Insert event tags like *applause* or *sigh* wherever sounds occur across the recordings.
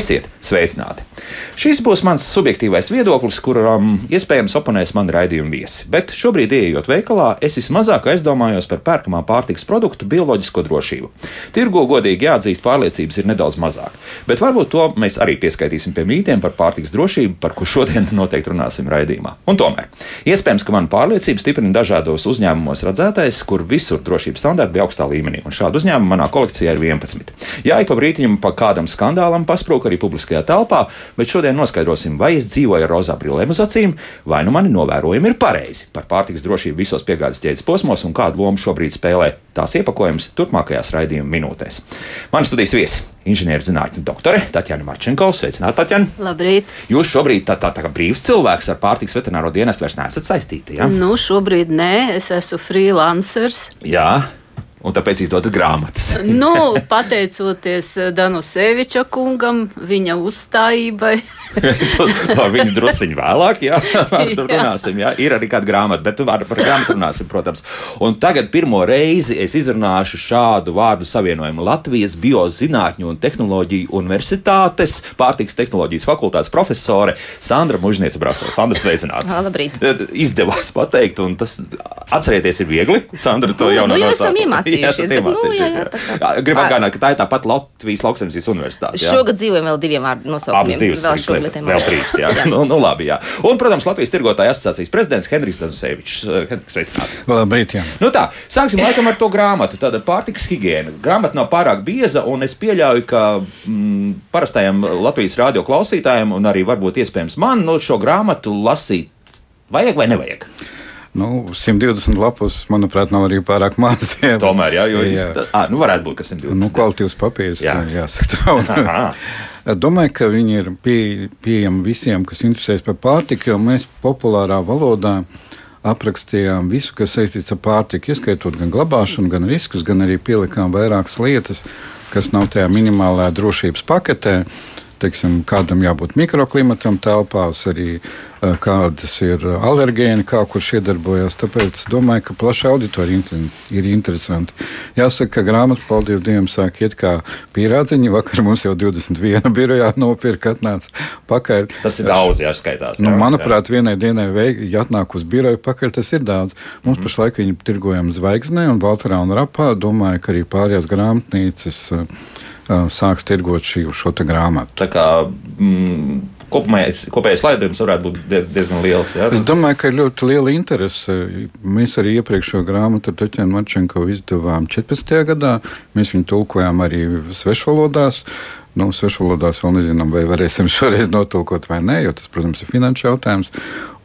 Esiet sveicināti! Šis būs mans subjektīvais viedoklis, kuram iespējams oponēs man raidījuma viesi. Bet šobrīd, ieejot veikalā, es vismazāk aizdomājos par pērkamā pārtikas produktu bioloģisko drošību. Tirgo godīgi jāatzīst, pārliecības ir nedaudz mazāk. Bet varbūt to mēs arī pieskaitīsim pie mītiem par pārtikas drošību, par ko šodien *laughs* noteikti runāsim raidījumā. Un tomēr, iespējams, ka man pārliecība stiprina dažādos uzņēmumos redzētais, kur visur drošības standarti bija augstā līmenī. Un šādu uzņēmumu manā kolekcijā ir 11. Jā, ik pa brītiņam pa kādam skandālam pasprūk arī publiskajā telpā, bet šodien šodien noskaidrosim, vai es dzīvoju ar rozā brillēm uz acīm, vai nu mani novērojumi ir pareizi par pārtikas drošību visos piegādes ķēdes posmos un kādu lomu šobrīd spēlē tās iepakojums turpmākajās raidījuma minūtēs. Mani studijas viesi - inženierzinātņu doktore Tatjana Marčenko. Sveicināta, Tatjana! Labrīt! Jūs šobrīd tā, tā, tā kā brīvs cilvēks ar pārtikas veterināro dienestu vairs neesat saistīti. Ja? Nu, šobrīd nē, es esmu freelancers. Jā. Un tāpēc izdodat grāmatas. nu, pateicoties Danuseviča kungam, viņa uzstājībai. *laughs* Par viņu druskuļi vēlāk, jā, *laughs* tur runāsim. Jā. Ir arī kāda grāmata, bet par grāmatu runāsim, protams. Un tagad pirmo reizi es izrunāšu šādu vārdu savienojumu Latvijas Biozinātņu un tehnoloģiju universitātes pārtiks tehnoloģijas fakultātes profesore Sandra Mužniece Brasovs. Sandra, sveicināta. Labrīt. *laughs* Izdevās pateikt, un tas atcerieties ir viegli. Sandra to jau nu, nu, esam iemācījušies. Jā, bet, nu, jā, jā, tā kā... Gribu atgādināt, ka tā ir tāpat Latvijas lauksaimniecības universitāte. Šogad dzīvojam vēl diviem nosaukumiem. Abas divas lietām. Vēl trīs, jā. *laughs* jā. Nu, nu, labi, jā. Un, protams, Latvijas tirgotāja asociācijas prezidents Henrijs. Sveicināti. Labrīt, jā. Nu tā, sāksim laikam ar to grāmatu. Tāda pārtiks higiēna. Grāmata nav pārāk bieza, un es pieļauju, ka mm, parastajam Latvijas radio klausītājiem, un arī varbūt iespējams man, nu, šo grāmatu lasīt vajag vai nevajag? Nu, 120 lapus, manuprāt, nav arī pārāk maz. *laughs* Jā. Tomēr, jā, jo jā. Izskatā, à, nu varētu būt, ka 120. Nu, kvalitīvs papīrs, jā. jāsaka. *laughs* Domāju, ka viņi ir pie, pieejami visiem, kas interesēs par pārtiku, jo mēs populārā valodā aprakstījām visu, kas saistīts ar pārtiku, ieskaitot gan glabāšanu, gan riskus, gan arī pielikām vairākas lietas, kas nav tajā minimālajā drošības paketē. Teiksim, kādam jābūt mikroklimatam telpās, arī kādas ir alergēni, kā kurš iedarbojas. Tāpēc domāju, ka plaša auditorija ir interesanti. Jāsaka, ka grāmata, paldies Dievam, sāk iet kā pierādziņi. Vakar mums jau 21 *laughs* birojā nopirka atnāca pakaļ. Tas ir daudz, jāskaitās. Nu, jā, manuprāt, jā. vienai dienai, veik, ja atnāk uz biroju pakaļ, tas ir daudz. Mums mm -hmm. pašlaik viņi tirgojam zvaigznē un Baltarā un Rapā. Domāju, ka arī pārējās grāmatnīcas sāks tirgot šī, šo grāmatu. Tā kā, mm, kopējais, kopējais laidījums varētu būt diez, diezgan liels. Jā? Es domāju, ka ir ļoti liela interese. Mēs arī iepriekšējo grāmatu ar Taķēnu Marčenko izdevām 14. gadā. Mēs viņu tulkojām arī svešvalodās. Nu, svešvalodās vēl nezinām, vai varēsim *laughs* šoreiz notulkot vai nē, jo tas, protams, ir finanšu jautājums.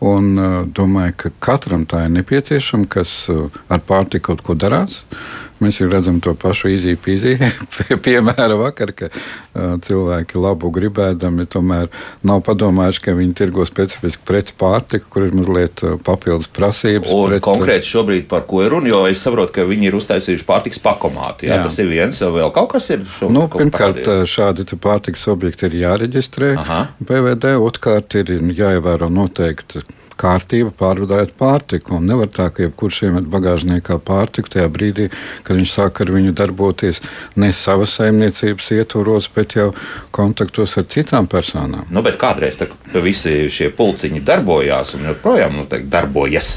Un uh, domāju, ka katram tā ir nepieciešama, kas uh, ar pārtiku kaut ko darās. Uh, Mēs jau redzam to pašu izīpīzī, *laughs* piemēram, vakar, ka uh, cilvēki labu gribēdami tomēr nav padomājuši, ka viņi tirgo specifisku preci pārtiku, kur ir mazliet uh, papildus prasības. Un pret, konkrēti šobrīd par ko ir runa, jo es saprotu, ka viņi ir uztaisījuši pārtiks pakomāti. Jā, jā. Tas ir viens, vēl kaut kas ir. Nu, pirmkārt, parādīja. šādi pārtiks objekti ir jāreģistrē Aha. PVD, otrkārt ir jāievēro noteikti kārtība pārvadājot pārtiku. Un nevar tā, ka jebkurš iemet bagāžniekā pārtiku tajā brīdī, kad viņš sāk ar viņu darboties ne savas saimniecības ietvaros, bet jau kontaktos ar citām personām. Nu, bet kādreiz tā, visi šie pulciņi darbojās un joprojām nu, darbojas.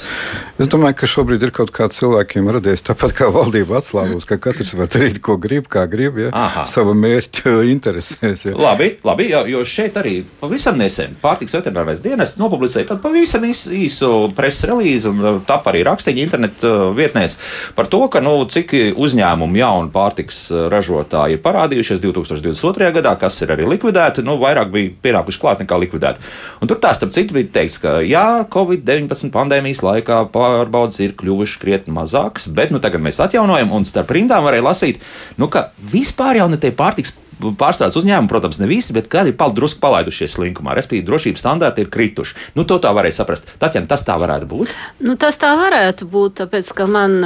Es domāju, ka šobrīd ir kaut kāds cilvēkiem radies tāpat kā valdība atslābus, ka katrs var darīt, ko grib, kā grib, ja Aha. sava mērķa *laughs* interesēs. Ja. Labi, labi jo, jo šeit arī pavisam nesen pārtiks veterinārais dienests nopublicēja tādu pavisam īsu, īsu preses relīzi un uh, tap arī rakstiņu internetu uh, vietnēs par to, ka nu, cik uzņēmumu jaunu pārtiks uh, ražotāji ir parādījušies 2022. gadā, kas ir arī likvidēti, nu, vairāk bija pienākuši klāt nekā likvidēti. Un tur tā starp citu bija teikts, ka jā, Covid-19 pandēmijas laikā pārbaudas ir kļuvušas krietni mazākas, bet nu, tagad mēs atjaunojam, un starp rindām varēja lasīt, nu, ka vispār jau ne tie pārtiks pārstrādes uzņēmumi, protams, ne visi, bet kādi ir drusku palaidušies slinkumā, respektīvi, drošības standarti ir krituši. Nu, to tā varēja saprast. Tatjana, tas tā varētu būt? Nu, tas tā varētu būt, tāpēc, ka man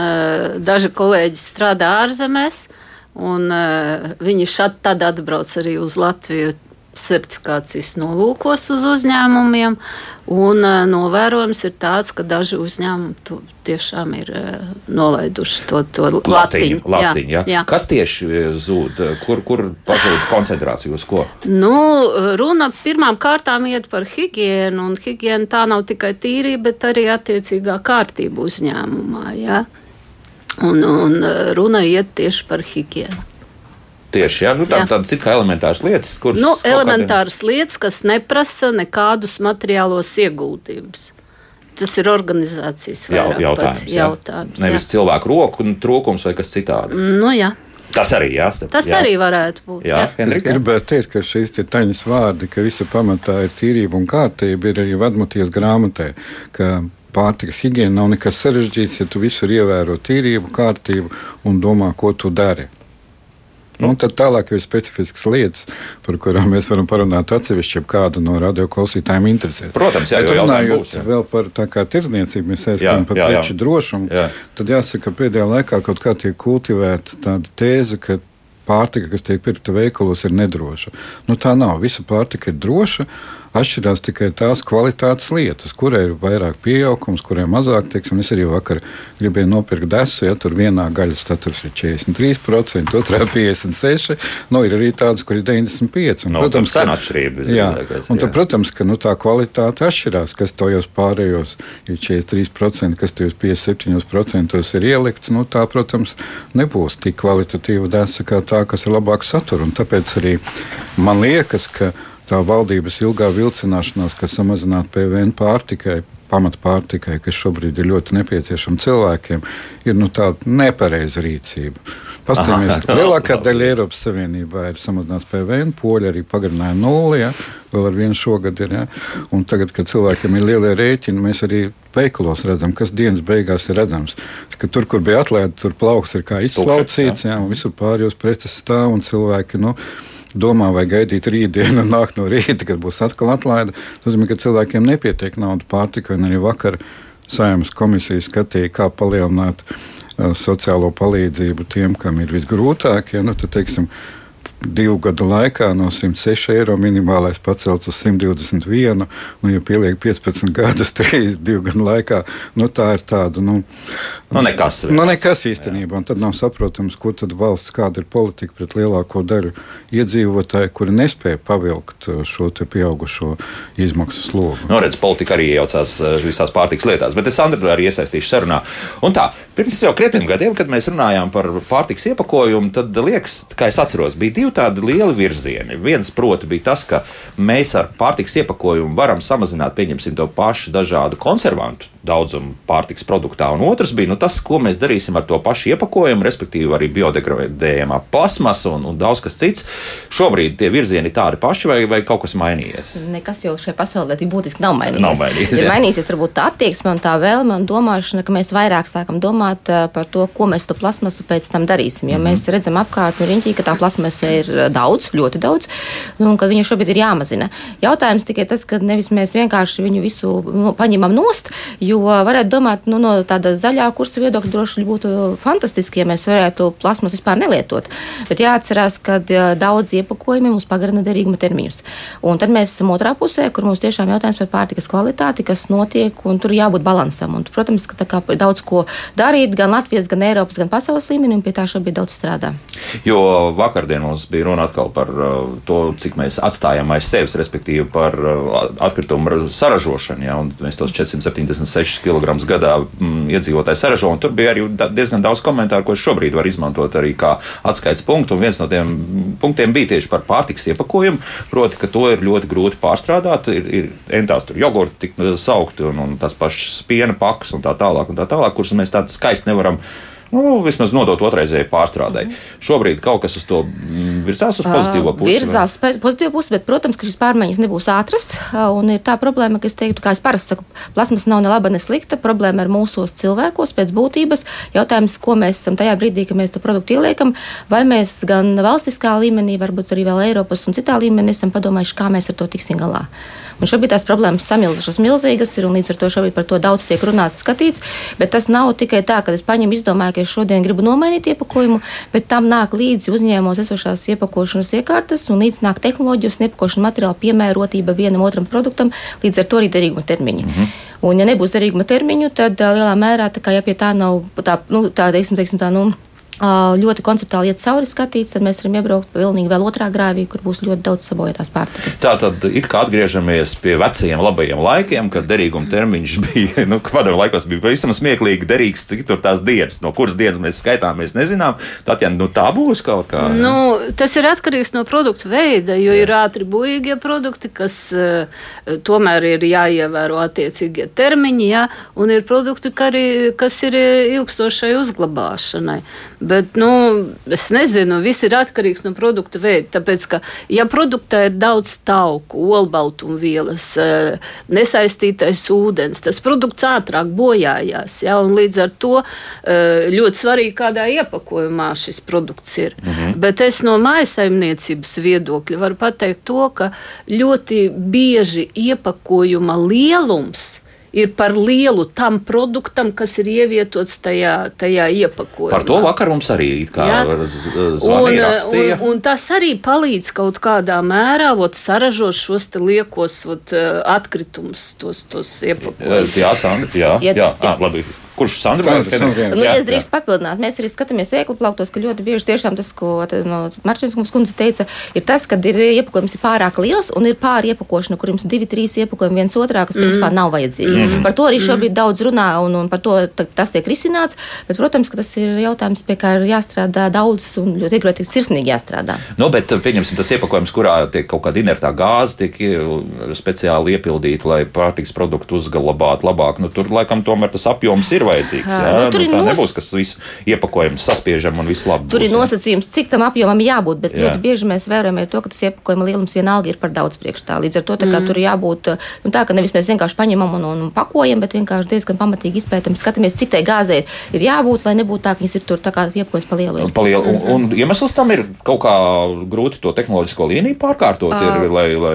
daži kolēģi strādā ārzemēs, un viņi šad tad atbrauc arī uz Latviju certifikācijas nolūkos uz uzņēmumiem. Un uh, novērojums ir tāds, ka daži uzņēmumi tiešām ir uh, nolaiduši to, to latiņu. latiņu jā, jā. Kas tieši zūd? Kur, kur pazūd koncentrācija uz ko? Nu, runa pirmām kārtām iet par higienu, un higiena tā nav tikai tīrība, bet arī attiecīgā kārtība uzņēmumā. Jā. Un, un runa iet tieši par higienu. Tieši jā, nu, tā, tādas ir kā elementāras lietas, kuras. Nu, elementāras kādien... lietas, kas neprasa nekādus materiālos ieguldījumus. Tas ir organizācijas jautājums. Jā. jautājums Nevis jā. cilvēku roku trūkums vai kas citādi. Nu, jā. Tas arī jāsaka. Tas jā. arī varētu būt. Jā, jā. Es gribētu teikt, ka šīs ir taņas vārdi, ka visa pamatā ir tīrība un kārtība, ir arī vadmoties grāmatē. Pārtikas higiēna nav nekas sarežģīts, ja tu visur ievēro tīrību, kārtību un domā, ko tu dari. Nu, tad tālāk ir specifiskas lietas, par kurām mēs varam parunāt atsevišķi, ja kādu no radioklausītājiem interesē. Protams, jā, Bet runājot būs, jā. vēl par tā kā tirdzniecību, mēs aizskan par preču drošumu, jā. tad jāsaka, ka pēdējā laikā kaut kā tiek kultivēta tāda tēze, ka pārtika, kas tiek pirkta veikalos, ir nedroša. Nu, tā nav. Visa pārtika ir droša. Atšķirās tikai tās kvalitātes lietas, kurai ir vairāk pieaugums, kurai mazāk. Teiksim, es arī vakar gribēju nopirkt desu, ja tur vienā gaļas statūrā ir 43%, otrā 56%. Nu, ir arī tādas, kur ir 95%. Un, no, protams, ka, atšķirība, jā, un tad, protams, ka nu, tā kvalitāte atšķirās, kas tajos pārējos ir 43%, kas tajos 57% ir ielikts. Nu, tā, protams, nebūs tik kvalitatīva desa kā tā, kas ir labāk satura. Tāpēc arī man liekas, ka tā valdības ilgā vilcināšanās, kas samazinātu PVN pārtikai, pamatpārtikai, kas šobrīd ir ļoti nepieciešama cilvēkiem, ir nu, tāda nepareiza rīcība. Pastāvēs, lielākā daļa Eiropas Savienībā ir samazināts PVN, poļi arī pagarināja nulli, ja, vēl ar vienu šogad ir. Ja, un tagad, kad cilvēkiem ir lielie rēķini, mēs arī veikalos redzam, kas dienas beigās ir redzams. Ka tur, kur bija atlaide, tur plauks ir kā izslaucīts, ja, un visur pārējos preces stāv un cilvēki. Nu, domā, vai gaidīt rītdienu, *laughs* nākt no rīta, kad būs atkal atlaide. Tas nozīmē, ka cilvēkiem nepietiek naudas pārtikai. Arī vakar Saimnes komisija skatīja, kā palielināt uh, sociālo palīdzību tiem, kam ir visgrūtāk. Ja, nu, tad, teiksim, divu gadu laikā no 106 eiro minimālais pacelts uz 121. Nu, ja pieliek 15 gadus, *laughs* 3 divu gadu laikā, nu, tā ir tāda. Nu, nu, nekas, nu, nekas īstenībā. Un tad nav saprotams, ko tad valsts, kāda ir politika pret lielāko daļu iedzīvotāju, kuri nespēja pavilkt uh, šo pieaugušo izmaksu slogu. Nu, redz, politika arī iejaucās uh, visās pārtikas lietās, bet es Andru arī iesaistīšu sarunā. Un tā, pirms jau krietniem gadiem, kad mēs runājām par pārtikas iepakojumu, tad liekas, kā es atceros, bija divi tādi lieli virzieni. Viens, proti, bija tas, ka mēs ar pārtiks iepakojumu varam samazināt, pieņemsim, to pašu dažādu konservantu daudzumu pārtiks produktā. Un otrs bija nu, tas, ko mēs darīsim ar to pašu iepakojumu, respektīvi arī biodegradējamā plasmasa un, un daudz kas cits. Šobrīd tie virzieni ir tādi paši, vai, vai kaut kas mainījies? Nekas jau šajā pasaulē būtiski nav mainījies. Nav mainījies ir mainījies varbūt tā attieksme un tā vēlme un domāšana, ka mēs vairāk sākam domāt eh, par to, ko mēs to plasmasu pēc tam darīsim. Jo mm -hmm. mēs redzam apkārt no riņķī, ka tā plasmasa ir eh, daudz, ļoti daudz, nu, un ka viņa šobrīd ir jāmazina. Jautājums tikai tas, ka nevis mēs vienkārši viņu visu nu, paņemam nost, Jo varētu domāt, nu, no tāda zaļā kursa viedokļa droši būtu fantastiski, ja mēs varētu plasmas vispār nelietot. Bet jāatcerās, ka daudz iepakojumi mums pagarina derīguma termiņus. Un tad mēs esam otrā pusē, kur mums tiešām jautājums par pārtikas kvalitāti, kas notiek, un tur jābūt balansam. Un, protams, ka kā, daudz ko darīt gan Latvijas, gan Eiropas, gan pasaules līmenī, un pie tā šobrīd daudz strādā. Jo vakardien mums bija runa atkal par uh, to, cik mēs atstājam aiz sevis, respektīvi par uh, atkritumu saražošanu. Ja, mēs tos 476 6 kg gadā mm, iedzīvotāji saražo. Tur bija arī diezgan daudz komentāru, ko šobrīd varu izmantot arī kā atskaites punktu. Un viens no tiem punktiem bija tieši par pārtiks iepakojumu. Proti, ka to ir ļoti grūti pārstrādāt. Ir, ir entās tur jogurti, tik saukti un, un tas pašs piena paks un tā tālāk, un tā tālāk kurus mēs tādu skaisti nevaram izdarīt nu, vismaz nodot otrreizēji pārstrādē. Mm -hmm. Šobrīd kaut kas uz to mm, virzās uz pozitīvo pusi. Virzās uz pozitīvo pusi, bet, protams, ka šīs pārmaiņas nebūs ātras. Un ir tā problēma, ka es teiktu, kā es parasti saku, plasmas nav ne laba, ne slikta. Problēma ir mūsos cilvēkos pēc būtības. Jautājums, ko mēs esam tajā brīdī, kad mēs to produktu ieliekam, vai mēs gan valstiskā līmenī, varbūt arī vēl Eiropas un citā līmenī esam padomājuši, kā mēs ar to tiksim galā. Un šobrīd tās problēmas samilzušas milzīgas ir, un līdz ar to šobrīd par to daudz tiek runāts, skatīts. Bet tas nav tikai tā, ka es paņemu, izdomāju, ka es šodien gribu nomainīt iepakojumu, bet tam nāk līdzi uzņēmumos esošās iepakošanas iekārtas, un līdz nāk tehnoloģijas un iepakošanas materiāla piemērotība vienam otram produktam, līdz ar to arī derīguma termiņi. Mm -hmm. Un, ja nebūs derīguma termiņu, tad lielā mērā tā kā ja pie tā nav tā, nu, tā, teiksim, teiksim, tā, nu, ļoti konceptuāli iet cauri skatīts, tad mēs varam iebraukt pilnīgi vēl otrā grāvī, kur būs ļoti daudz sabojātās pārtikas. Tā tad it kā atgriežamies pie vecajiem labajiem laikiem, kad derīguma termiņš *laughs* bija, nu, padomu laikos bija pavisam smieklīgi derīgs, cik tur tās dienas, no kuras dienas mēs skaitām, mēs nezinām. Tad, ja nu, tā būs kaut kā. Nu, tas ir atkarīgs no produktu veida, jo Jā. ir ātri bujīgie produkti, kas uh, tomēr ir jāievēro attiecīgie termiņi, jā, un ir produkti, arī, kas ir ilgstošai uzglabāšanai. Bet, nu, es nezinu, viss ir atkarīgs no produkta veida. Tāpēc, ka, ja produktā ir daudz tauku, olbaltumvielas, eh, nesaistītais ūdens, tas produkts ātrāk bojājās. Ja, līdz ar to eh, ļoti svarīgi, kādā iepakojumā šis produkts ir. -hmm. Bet es no mājasaimniecības viedokļa varu pateikt to, ka ļoti bieži iepakojuma lielums ir par lielu tam produktam, kas ir ievietots tajā, tajā iepakojumā. Par to vakar mums arī zvanīja. Un, un, un tas arī palīdz kaut kādā mērā ot, saražot šos liekos ot, atkritumus, tos, tos iepakojumus. Jā, Sandra, jā, jā, jā, jā, labi. Kurš Sandra? Nu, ja es drīkstu papildināt, mēs arī skatāmies veiklu plauktos, ka ļoti bieži tiešām tas, ko no, Marčins kundze teica, ir tas, ka ir iepakojums ir pārāk liels un ir pāri iepakošana, kur jums divi, trīs iepakojumi viens otrā, kas mm. principā nav vajadzīgi. Mm. Par to arī mm. šobrīd mm. daudz runā un, un par to tas tiek risināts, bet, protams, ka tas ir jautājums, pie kā ir jāstrādā daudz un ļoti iegroti sirsnīgi jāstrādā. Nu, bet pieņemsim tas iepakojums, kurā tiek kaut kāda inertā gāze, tiek speciāli iepildīta, lai pārtiks produktu uzglabātu labāk. Nu, tur laikam tomēr tas apjoms ir ir vajadzīgs. Jā, nu, tur nu, nos... nebūs, kas visu iepakojums saspiežam un viss labi. Tur būs, ir nosacījums, cik tam apjomam jābūt, bet jā. ļoti bieži mēs vērojam to, ka tas iepakojuma lielums vienalga ir par daudz priekš tā. Līdz ar to mm. tur jābūt nu, tā, ka nevis mēs vienkārši paņemam un, un pakojam, bet vienkārši diezgan pamatīgi izpētam, skatāmies, cik tai gāzei ir jābūt, lai nebūtu tā, ka viņas ir tur tā kā iepakojas pa lielu. Pa lielu. Un, un, un iemesls tam ir kaut kā grūti to tehnoloģisko līniju pārkārtot, uh. ir, lai, lai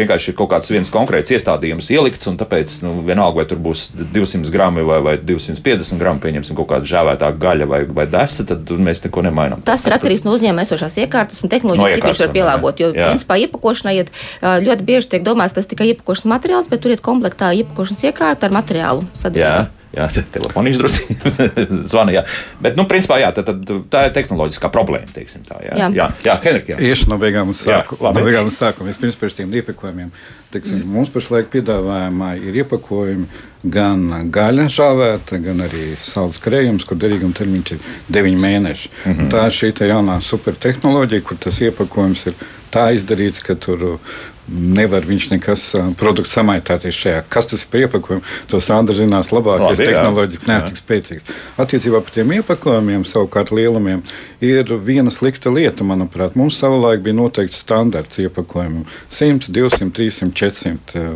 vienkārši ir kaut kāds viens konkrēts iestādījums ielikts, un tāpēc nu, vienalga, vai tur būs 200 grami vai, vai 250 gramu, pieņemsim kaut kādu žēvētā gaļa vai, vai desa, tad mēs neko nemainām. Tas ir atkarīgs no uzņēmuma esošās iekārtas un tehnoloģijas, no cik viņš var pielāgot. Jo, jā. principā, iepakošanai iet, ļoti bieži tiek domāts tas tikai iepakošanas materiāls, bet tur iet komplektā iepakošanas iekārta ar materiālu sadarbību. Jā, telefoniņš drusku *laughs* zvana. Jā. Bet, nu, principā, jā, tā, tā, tā ir tehnoloģiskā problēma. Tā, jā, jā. jā, jā Henrik. Iešu no beigām uz sākumu. No beigām uz sākumu. Vispirms par šiem iepakojumiem. Teiksim, mm. Mums pašlaik piedāvājumā ir iepakojumi gan gaļa žāvēta, gan arī sāls krējums, kur derīguma termiņš ir 9 mēneši. Mm -hmm. Tā ir šī jaunā supertehnoloģija, kur tas iepakojums ir tā izdarīts, ka tur nevar viņš nekas produkts samaitāties šajā. Kas tas ir par iepakojumu? To Sandra zinās labāk, Labi, es tehnoloģiski neesmu tik spēcīgs. Attiecībā par tiem iepakojumiem, savukārt lielumiem, ir viena slikta lieta, manuprāt. Mums savulaik bija noteikts standarts iepakojumam - 100, 200, 300, 400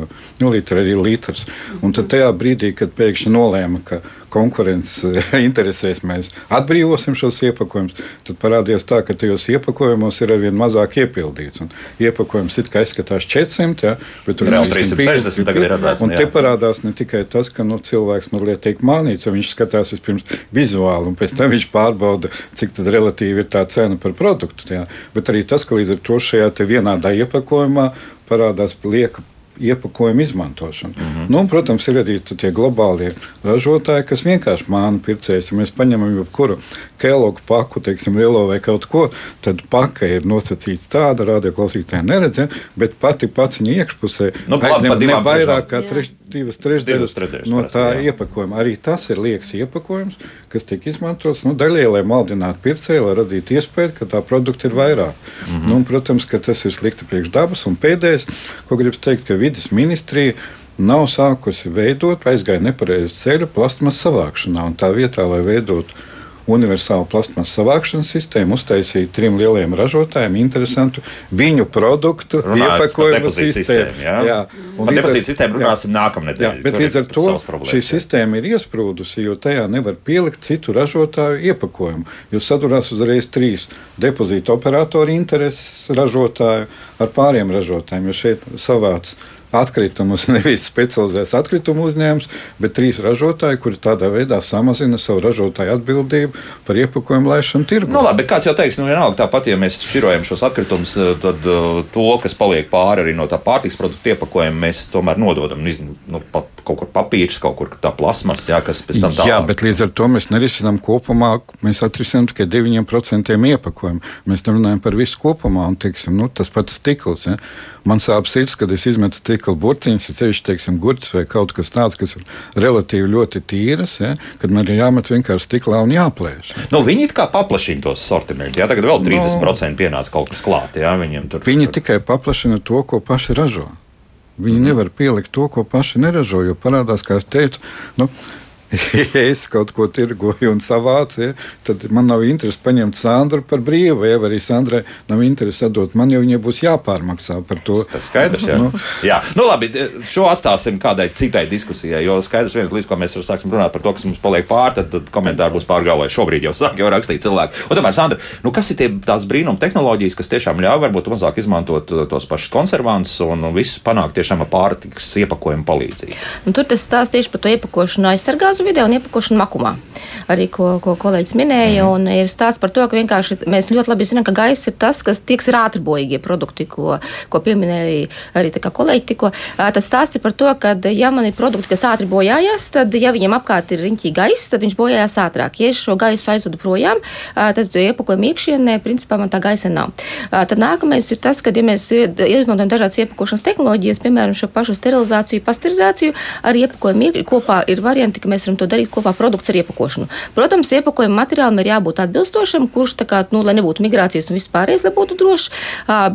ml arī litrs. Un tad tajā brīdī, kad pēkšņi nolēma, ka konkurences *laughs* interesēs mēs atbrīvosim šos iepakojumus, tad parādījās tā, ka tajos iepakojumos ir arvien mazāk iepildīts. Un iepakojums it kā izskatās 400, ja, bet tur ir 360. Tagad ir atvērts. Un te parādās ne tikai tas, ka nu, cilvēks mazliet tiek mānīts, jo viņš skatās vispirms vizuāli, un pēc tam viņš pārbauda, cik relatīvi ir tā cena par produktu. Jā. Bet arī tas, ka līdz ar to šajā vienādā iepakojumā parādās lieka iepakojumu izmantošanu. Mm -hmm. nu, protams, ir arī tie globālie ražotāji, kas vienkārši māna pircējus. Ja mēs paņemam jebkuru kelogu paku, teiksim, lielo vai kaut ko, tad paka ir nosacīta tāda, radioklausītāja neredz, ja, bet pati paciņa iekšpusē nu, aizņem ne vairāk kā treš, divas trešdaļas no tā jā. iepakojuma. Arī tas ir liekas iepakojums, kas tiek izmantots nu, daļai, lai maldinātu pircēju, lai radītu iespēju, ka tā produkta ir vairāk. Mm -hmm. nu, protams, ka tas ir slikti priekš dabas. Un pēdējais, ko gribu teikt, ka vidas ministrija nav sākusi veidot, aizgāja nepareizu ceļu plasmas savākšanā. Tā vietā, lai veidotu universālu plasmas savākšanas sistēmu, uztaisīja trim lieliem ražotājiem interesantu viņu produktu iepakojumu sistēmu. Jā, jā. un par depozītu sistēmu runāsim nākamnedēļ. Jā, bet līdz ar to šī sistēma ir iesprūdusi, jo tajā nevar pielikt citu ražotāju iepakojumu. Jūs sadurās uzreiz trīs depozītu operatoru intereses ražotāju ar pāriem ražotājiem, jo šeit savāc atkritumus *laughs* nevis specializēts atkritumu uzņēmums, bet trīs ražotāji, kuri tādā veidā samazina savu ražotāju atbildību par iepakojumu laišanu tirgu. Nu, labi, kāds jau teiks, nu vienalga tāpat, ja mēs šķirojam šos atkritumus, eh, tad uh, to, kas paliek pāri arī no tā pārtiks produktu iepakojuma, mēs tomēr nododam. Nu, pa, kaut kur papīrs, kaut kur tā plasmas, jā, kas pēc tam tālāk. Jā, bet līdz ar to mēs nerisinām kopumā, mēs atrisinām tikai 9% iepakojumu. Mēs nerunājam par visu kopumā, un teiksim, nu, tas pats stikls. Ja. Man sāp sirds, kad es izmetu stikla burciņus, ja ceļš, teiksim, gurķis vai kaut kas tāds, kas ir relatīvi ļoti tīras, ja, kad man ir jāmet vienkārši stiklā un jāplēš. Ja. Nu, viņi it kā paplašina tos sortimentus, jā, tagad vēl 30% no, pienāca kaut kas klāt, jā, viņiem tur. Viņi tur... tikai paplašina to, ko paši ražo. Viņi mm. nevar pielikt to, ko paši neražo, jo parādās, kā es teicu, nu, ja *laughs* es kaut ko tirgoju un savācu, ja, tad man nav interesi paņemt Sandru par brīvu, ja arī Sandrai nav interesi atdot man, jo viņai būs jāpārmaksā par to. Tas skaidrs, jā. nu. jā. Nu, labi, šo atstāsim kādai citai diskusijai, jo skaidrs viens, līdz ko mēs sāksim runāt par to, kas mums paliek pāri, tad, tad komentāri būs pārgalvai. Šobrīd jau sāk jau rakstīt cilvēki. Un tomēr, Sandra, nu, kas ir tie, tās brīnuma tehnoloģijas, kas tiešām ļauj varbūt mazāk izmantot uh, tos pašus konservantus un visu panākt tiešām ar pārtikas iepakojumu palīdzību? Un tur tas stāsta tieši par to iepakošanu aizsargās mazu video un iepakošanu makumā. Arī ko, ko kolēģis minēja, mm. un ir stāsts par to, ka vienkārši mēs ļoti labi zinām, ka gaiss ir tas, kas tiek ir ātrbojīgie produkti, ko, ko pieminēja arī kolēģi tikko. Tas stāsts ir par to, ka, ja man ir produkti, kas ātri bojājās, tad, ja viņiem apkārt ir riņķī gaiss, tad viņš bojājās ātrāk. Ja es šo gaisu aizvedu projām, tad iepakojuma iekšienē, principā man tā gaisa nav. Tad nākamais ir tas, ka, ja mēs izmantojam dažādas iepakošanas tehnoloģijas, piemēram, šo pašu sterilizāciju, pasterizāciju, ar iepakojumu kopā ir varianti, ka mēs varam to darīt kopā produkts ar iepakošanu. Protams, iepakojuma materiālam ir jābūt atbilstošam, kurš tā kā, nu, lai nebūtu migrācijas un vispārējais, lai būtu drošs,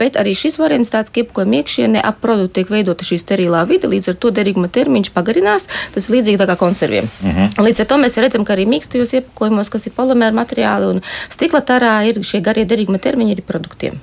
bet arī šis variants tāds, ka iepakojuma iekšienē ap produktu tiek veidota šī sterilā vide, līdz ar to derīguma termiņš pagarinās, tas ir līdzīgi tā kā konserviem. Uh mhm. -huh. Līdz ar to mēs redzam, ka arī mīkstajos iepakojumos, kas ir polimēra materiāli un stikla tarā, ir šie garie derīguma termiņi arī produktiem.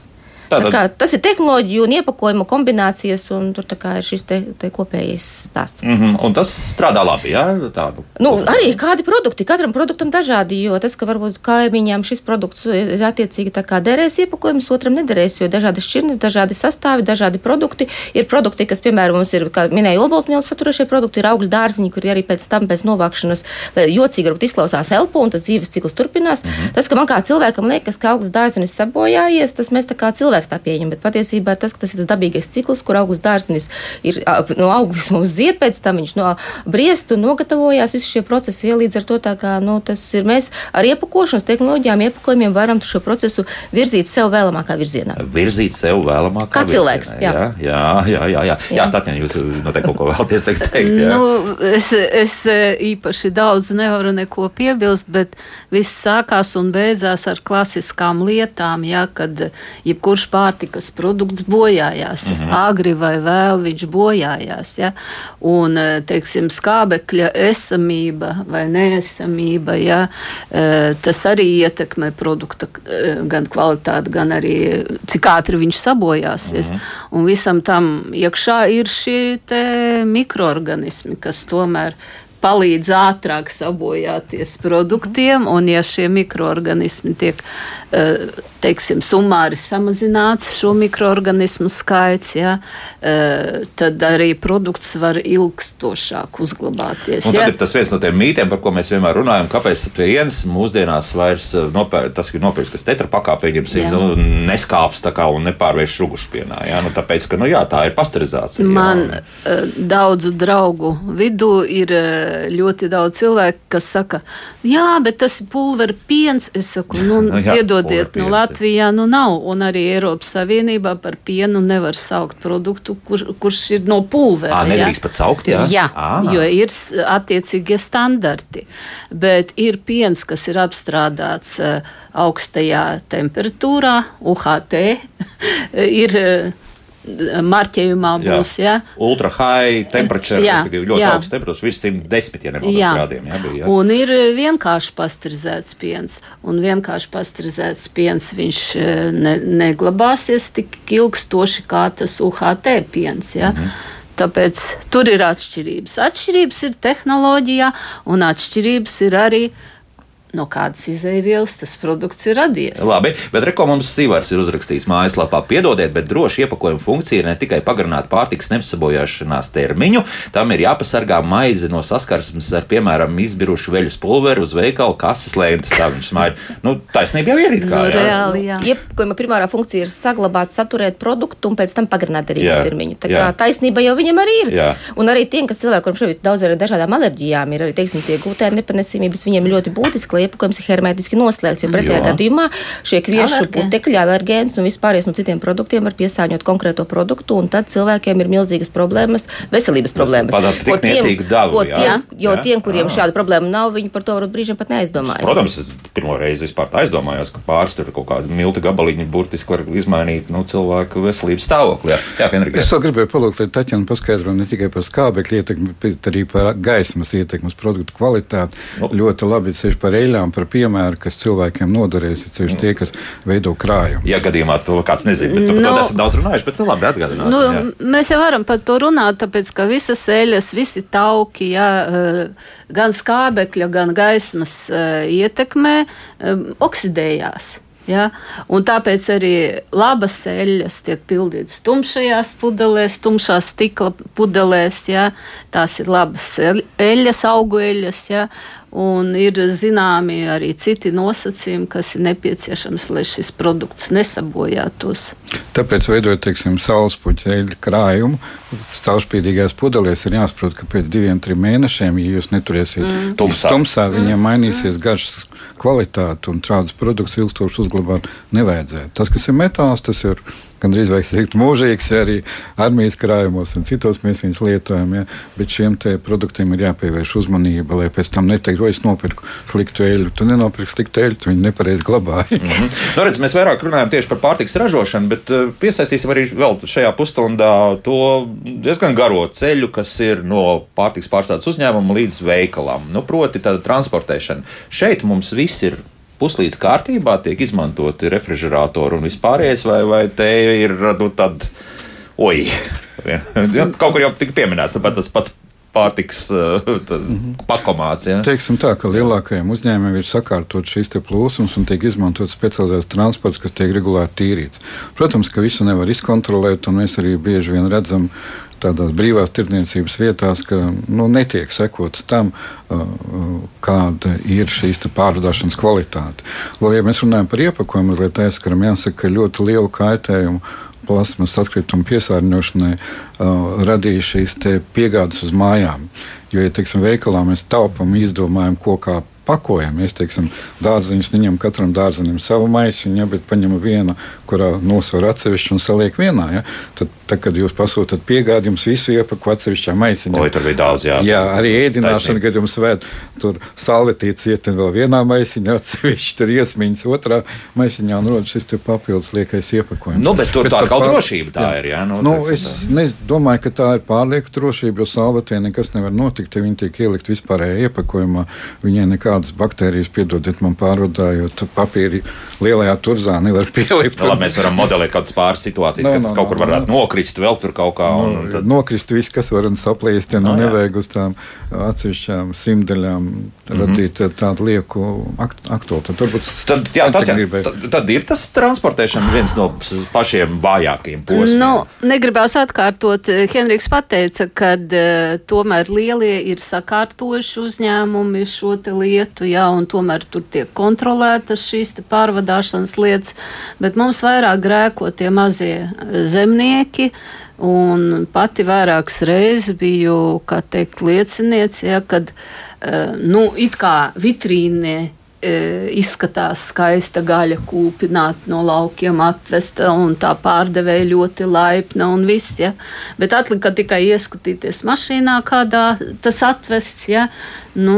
Tātad... Tā kā, tas ir tehnoloģiju un iepakojuma kombinācijas, un tur ir šis te, te kopējais stāsts. Mm -hmm. Un tas strādā labi, jā? Tādu. Nu, arī kādi produkti, katram produktam dažādi, jo tas, ka varbūt kaimiņam šis produkts ir attiecīgi derēs iepakojums, otram nederēs, jo dažādi šķirnes, dažādi sastāvi, dažādi produkti. Ir produkti, kas, piemēram, mums ir, kā minēja, olbaltumvielas saturošie produkti, ir augļu dārziņi, kuri arī pēc tam, pēc novākšanas, jocīgi varbūt izklausās elpo, un tas dzīves cikls turpinās. Mm -hmm. Tas, ka man kā cilvēkam liekas, ka augļu dārziņš sabojājies, tas mēs tā kā cilvēki cilvēks tā pieņem, bet patiesībā tas, tas ir tas dabīgais cikls, kur augsts dārzinis ir no auglis mums zied, pēc tam viņš no briest un nogatavojās. Visi šie procesi ir līdz ar to tā kā nu, tas ir mēs ar iepakošanas tehnoloģijām, iepakojumiem varam šo procesu virzīt sev vēlamākā virzienā. Virzīt sev vēlamākā Kā cilvēks. Jā, jā, jā. jā, jā, jā. jā Tatjana, jūs noteikti kaut ko vēlaties teikt. Jā. Nu, es, es īpaši daudz nevaru neko piebilst, bet viss sākās un beidzās ar klasiskām lietām, jā, kad jebkurš kurš pārtikas produkts bojājās. Mm -hmm. Agri vai vēl viņš bojājās. Ja? Un, e, teiksim, skābekļa esamība vai neesamība, ja? E, tas arī ietekmē produkta e, gan kvalitāti, gan arī cik ātri viņš sabojāsies. Mm -hmm. Un visam tam iekšā ir šie mikroorganismi, kas tomēr palīdz ātrāk sabojāties produktiem, un ja šie mikroorganismi tiek teiksim, summāri samazināts šo mikroorganismu skaits, ja, e, tad arī produkts var ilgstošāk uzglabāties. Un tad ja. ir tas viens no tiem mītiem, par ko mēs vienmēr runājam, kāpēc viens mūsdienās vairs e, nopēr, tas ir nopirks, kas tetrapakā pieņemsim, nu, neskāps tā kā un nepārvērš šugušpienā. Ja, nu, tāpēc, ka, nu jā, tā ir pasterizācija. Man jā. Daudzu draugu vidū ir ļoti daudz cilvēku, kas saka, jā, bet tas ir pulveri piens. Es saku, nu, *laughs* nu jā, iedodiet, nu, Latvijā nu nav, un arī Eiropas Savienībā par pienu nevar saukt produktu, kur, kurš ir no pulvera. Tā nedrīkst pat saukt, jā? Jā, à. jo ir attiecīgie standarti. Bet ir piens, kas ir apstrādāts augstajā temperatūrā, UHT, *laughs* ir marķējumā būs. Jā. Ja? Ultra high temperature, jā, ļoti jā. augsts temperatūras, virs 110 ja grādiem. Jā, bija, jā. Un ir vienkārši pasterizēts piens. Un vienkārši pasterizēts piens viņš e, ne, neglabāsies tik ilgstoši kā tas UHT piens. Ja? Mm -hmm. Tāpēc tur ir atšķirības. Atšķirības ir tehnoloģijā, un atšķirības ir arī no kādas izēvielas tas produkts ir radies. Labi, bet reko mums Sīvars ir uzrakstījis mājaslapā, piedodiet, bet droši iepakojuma funkcija ir ne tikai pagarināt pārtikas nesabojāšanās termiņu, tam ir jāpasargā maize no saskarsmes ar, piemēram, izbirušu veļas pulveri uz veikalu kases lēntas. Tā viņš smaida. Nu, taisnība jau ir it kā. Nu, reāli, jā. Iepakojuma primārā funkcija ir saglabāt, saturēt produktu un pēc tam pagarināt arī Jā, termiņu. Tā jā. kā taisnība jau viņam arī ir. Jā. Un arī tiem, kas cilvēkiem, šobrīd daudz ar dažādām alerģijām ir, arī, teiksim, tie glutēna nepanesīmības, viņiem ļoti būtiski, iepakojums ir hermētiski noslēgts, jo pretējā Jā. gadījumā šie kviešu putekļi, alergēns un vispārējais no citiem produktiem var piesāņot konkrēto produktu, un tad cilvēkiem ir milzīgas problēmas, veselības problēmas. Ko tiem- davu, ko jā. tiem, jo Jā. tiem, kuriem Jā. šāda problēma nav, viņi par to varbūt brīžiem pat neaizdomājas. Protams, es pirmo reizi vispār aizdomājos, ka tur kaut kāda milta gabaliņa burtiski var izmainīt nu, cilvēku veselības stāvokli. Jā, jā Henrik. Es vēl gribēju palūgt, lai Taķina paskaidro ne tikai par skābekļa ietekmi, bet arī par gaismas ietekmi uz produktu kvalitāti. Nu. Ļoti labi ceļš par eļļām, par piemēru, kas cilvēkiem noderēs, ir ceļš tie, kas veido krājumu. Ja gadījumā to kāds nezina, bet par to Nu, esam daudz runājuši, bet nu, labi atgādināsim. Nu, jā. mēs jau varam par to runāt, tāpēc ka visas eļļas, visi tauki, jā, eh, gan skābekļa, gan gaismas eh, ietekmē, eh, oksidējās. Ja? Un tāpēc arī labas eļļas tiek pildītas tumšajās pudelēs, tumšās stikla pudelēs. Ja? Tās ir labas eļ- eļļas, augu eļļas. Ja? Un ir zināmi arī citi nosacījumi, kas ir nepieciešams, lai šis produkts nesabojātos. Tāpēc, veidojot teiksim, saulespuķa eļļu krājumu, caurspīdīgās pudelēs ir jāsaprot, ka pēc diviem, trim mēnešiem, ja jūs neturēsiet mm. Tumsā. tumsā, viņiem mainīsies garšas kvalitāte un šādus produktus ilgstoši uzglabāt nevajadzētu. Tas, kas ir metāls, tas ir gandrīz vai teikt, mūžīgs arī armijas krājumos un citos mēs viņus lietojam. Ja? Bet šiem produktiem ir jāpievērš uzmanība, lai pēc tam neteiktu, o es nopirku sliktu eļļu. Tu nenopirki sliktu eļļu, tu viņu nepareizi glabāji. Mm -hmm. Nu, redz, mēs vairāk runājam tieši par pārtiks ražošanu, bet uh, piesaistīsim arī vēl šajā pusstundā to diezgan garo ceļu, kas ir no pārtiks pārstādes uzņēmuma līdz veikalam. Nu, proti, tāda transportēšana. Šeit mums viss ir. Puslīdz kārtībā tiek izmantoti refrigeratori un vispārējais, vai, vai te ir nu, tāda, oi, *laughs* kaut kur jau tika pieminēts, tāpat tas pats pārtiks uh, tā, pakomāts. Ja? Teiksim tā, ka lielākajiem uzņēmumiem ir sakārtot šīs plūsmas un tiek izmantot specializēts transports, kas tiek regulāri tīrīts. Protams, ka visu nevar izkontrolēt, un mēs arī bieži vien redzam tādās brīvās tirdzniecības vietās, ka nu, netiek sekots tam, uh, uh, kāda ir šīs te pārvadāšanas kvalitāte. Vēl, ja mēs runājam par iepakojumu, mazliet aizskaram, jāsaka, ka ļoti lielu kaitējumu plasmas atkritumu piesārņošanai uh, radīja šīs piegādes uz mājām. Jo, ja teiksim, veikalā mēs taupām, izdomājam, ko kā pakojam. Mēs teiksim, dārziņus neņemam katram dārzenim savu maisiņu, ja, bet paņemam vienu, kurā nosver atsevišķi un saliek vienā. Ja. Tad, tad, kad jūs pasūtat piegādi, jums visu iepaku atsevišķā maisiņā. Oi, tur bija daudz, jā. Jā, arī ēdināšana, Taisnība. kad jums vēd tur salvetīts ietin vēl vienā maisiņā, *laughs* atsevišķi tur iesmiņas otrā maisiņā un rodas šis papildus liekais iepakojums. Nu, bet tur tā par kaut pār- drošība tā ir, jā, nu, nu, es ne, domāju, ka tā ir pārlieku drošība, jo salvetē nekas nevar notikt, ja viņi tiek ielikt vispārējā iepakojumā. Viņai nekādas baktērijas, piedodiet man pārvadājot papīri lielajā turzā nevar pielikt. Nu, labi, mēs varam modelēt kādas pāris situācijas, Nu, kad nu, tas kaut kur varētu nokrist, vēl tur kaut kā. Un, Nu, tad, Nokrist viss, kas var un saplīst, ja nu jā. nevajag uz tām atsevišķām simtaļām radīt eh, tādu lieku akt- aktualitāti. Turbūt Mhm. tad, jā, tad, jā, tad, tad ir tas transportēšana viens no pašiem vājākajiem posmiem. Nu, negribās atkārtot, eh, Henriks pateica, ka uh, tomēr lielie ir sakārtojuši uzņēmumi šo te lietu, jā, un tomēr tur tiek kontrolētas šīs pārvadāšanas lietas, bet mums vairāk grēko tie mazie eh, zemnieki. Un pati vairākas reizes biju, teikt, liecinieci, ja, kad, uh, nu, it kā vitrīnē e, izskatās skaista gaļa, kūpināta no laukiem, atvesta un tā pārdevēja ļoti laipna un viss. Ja? Bet atlika tikai ieskatīties mašīnā, kādā tas atvests. Ja? Nu,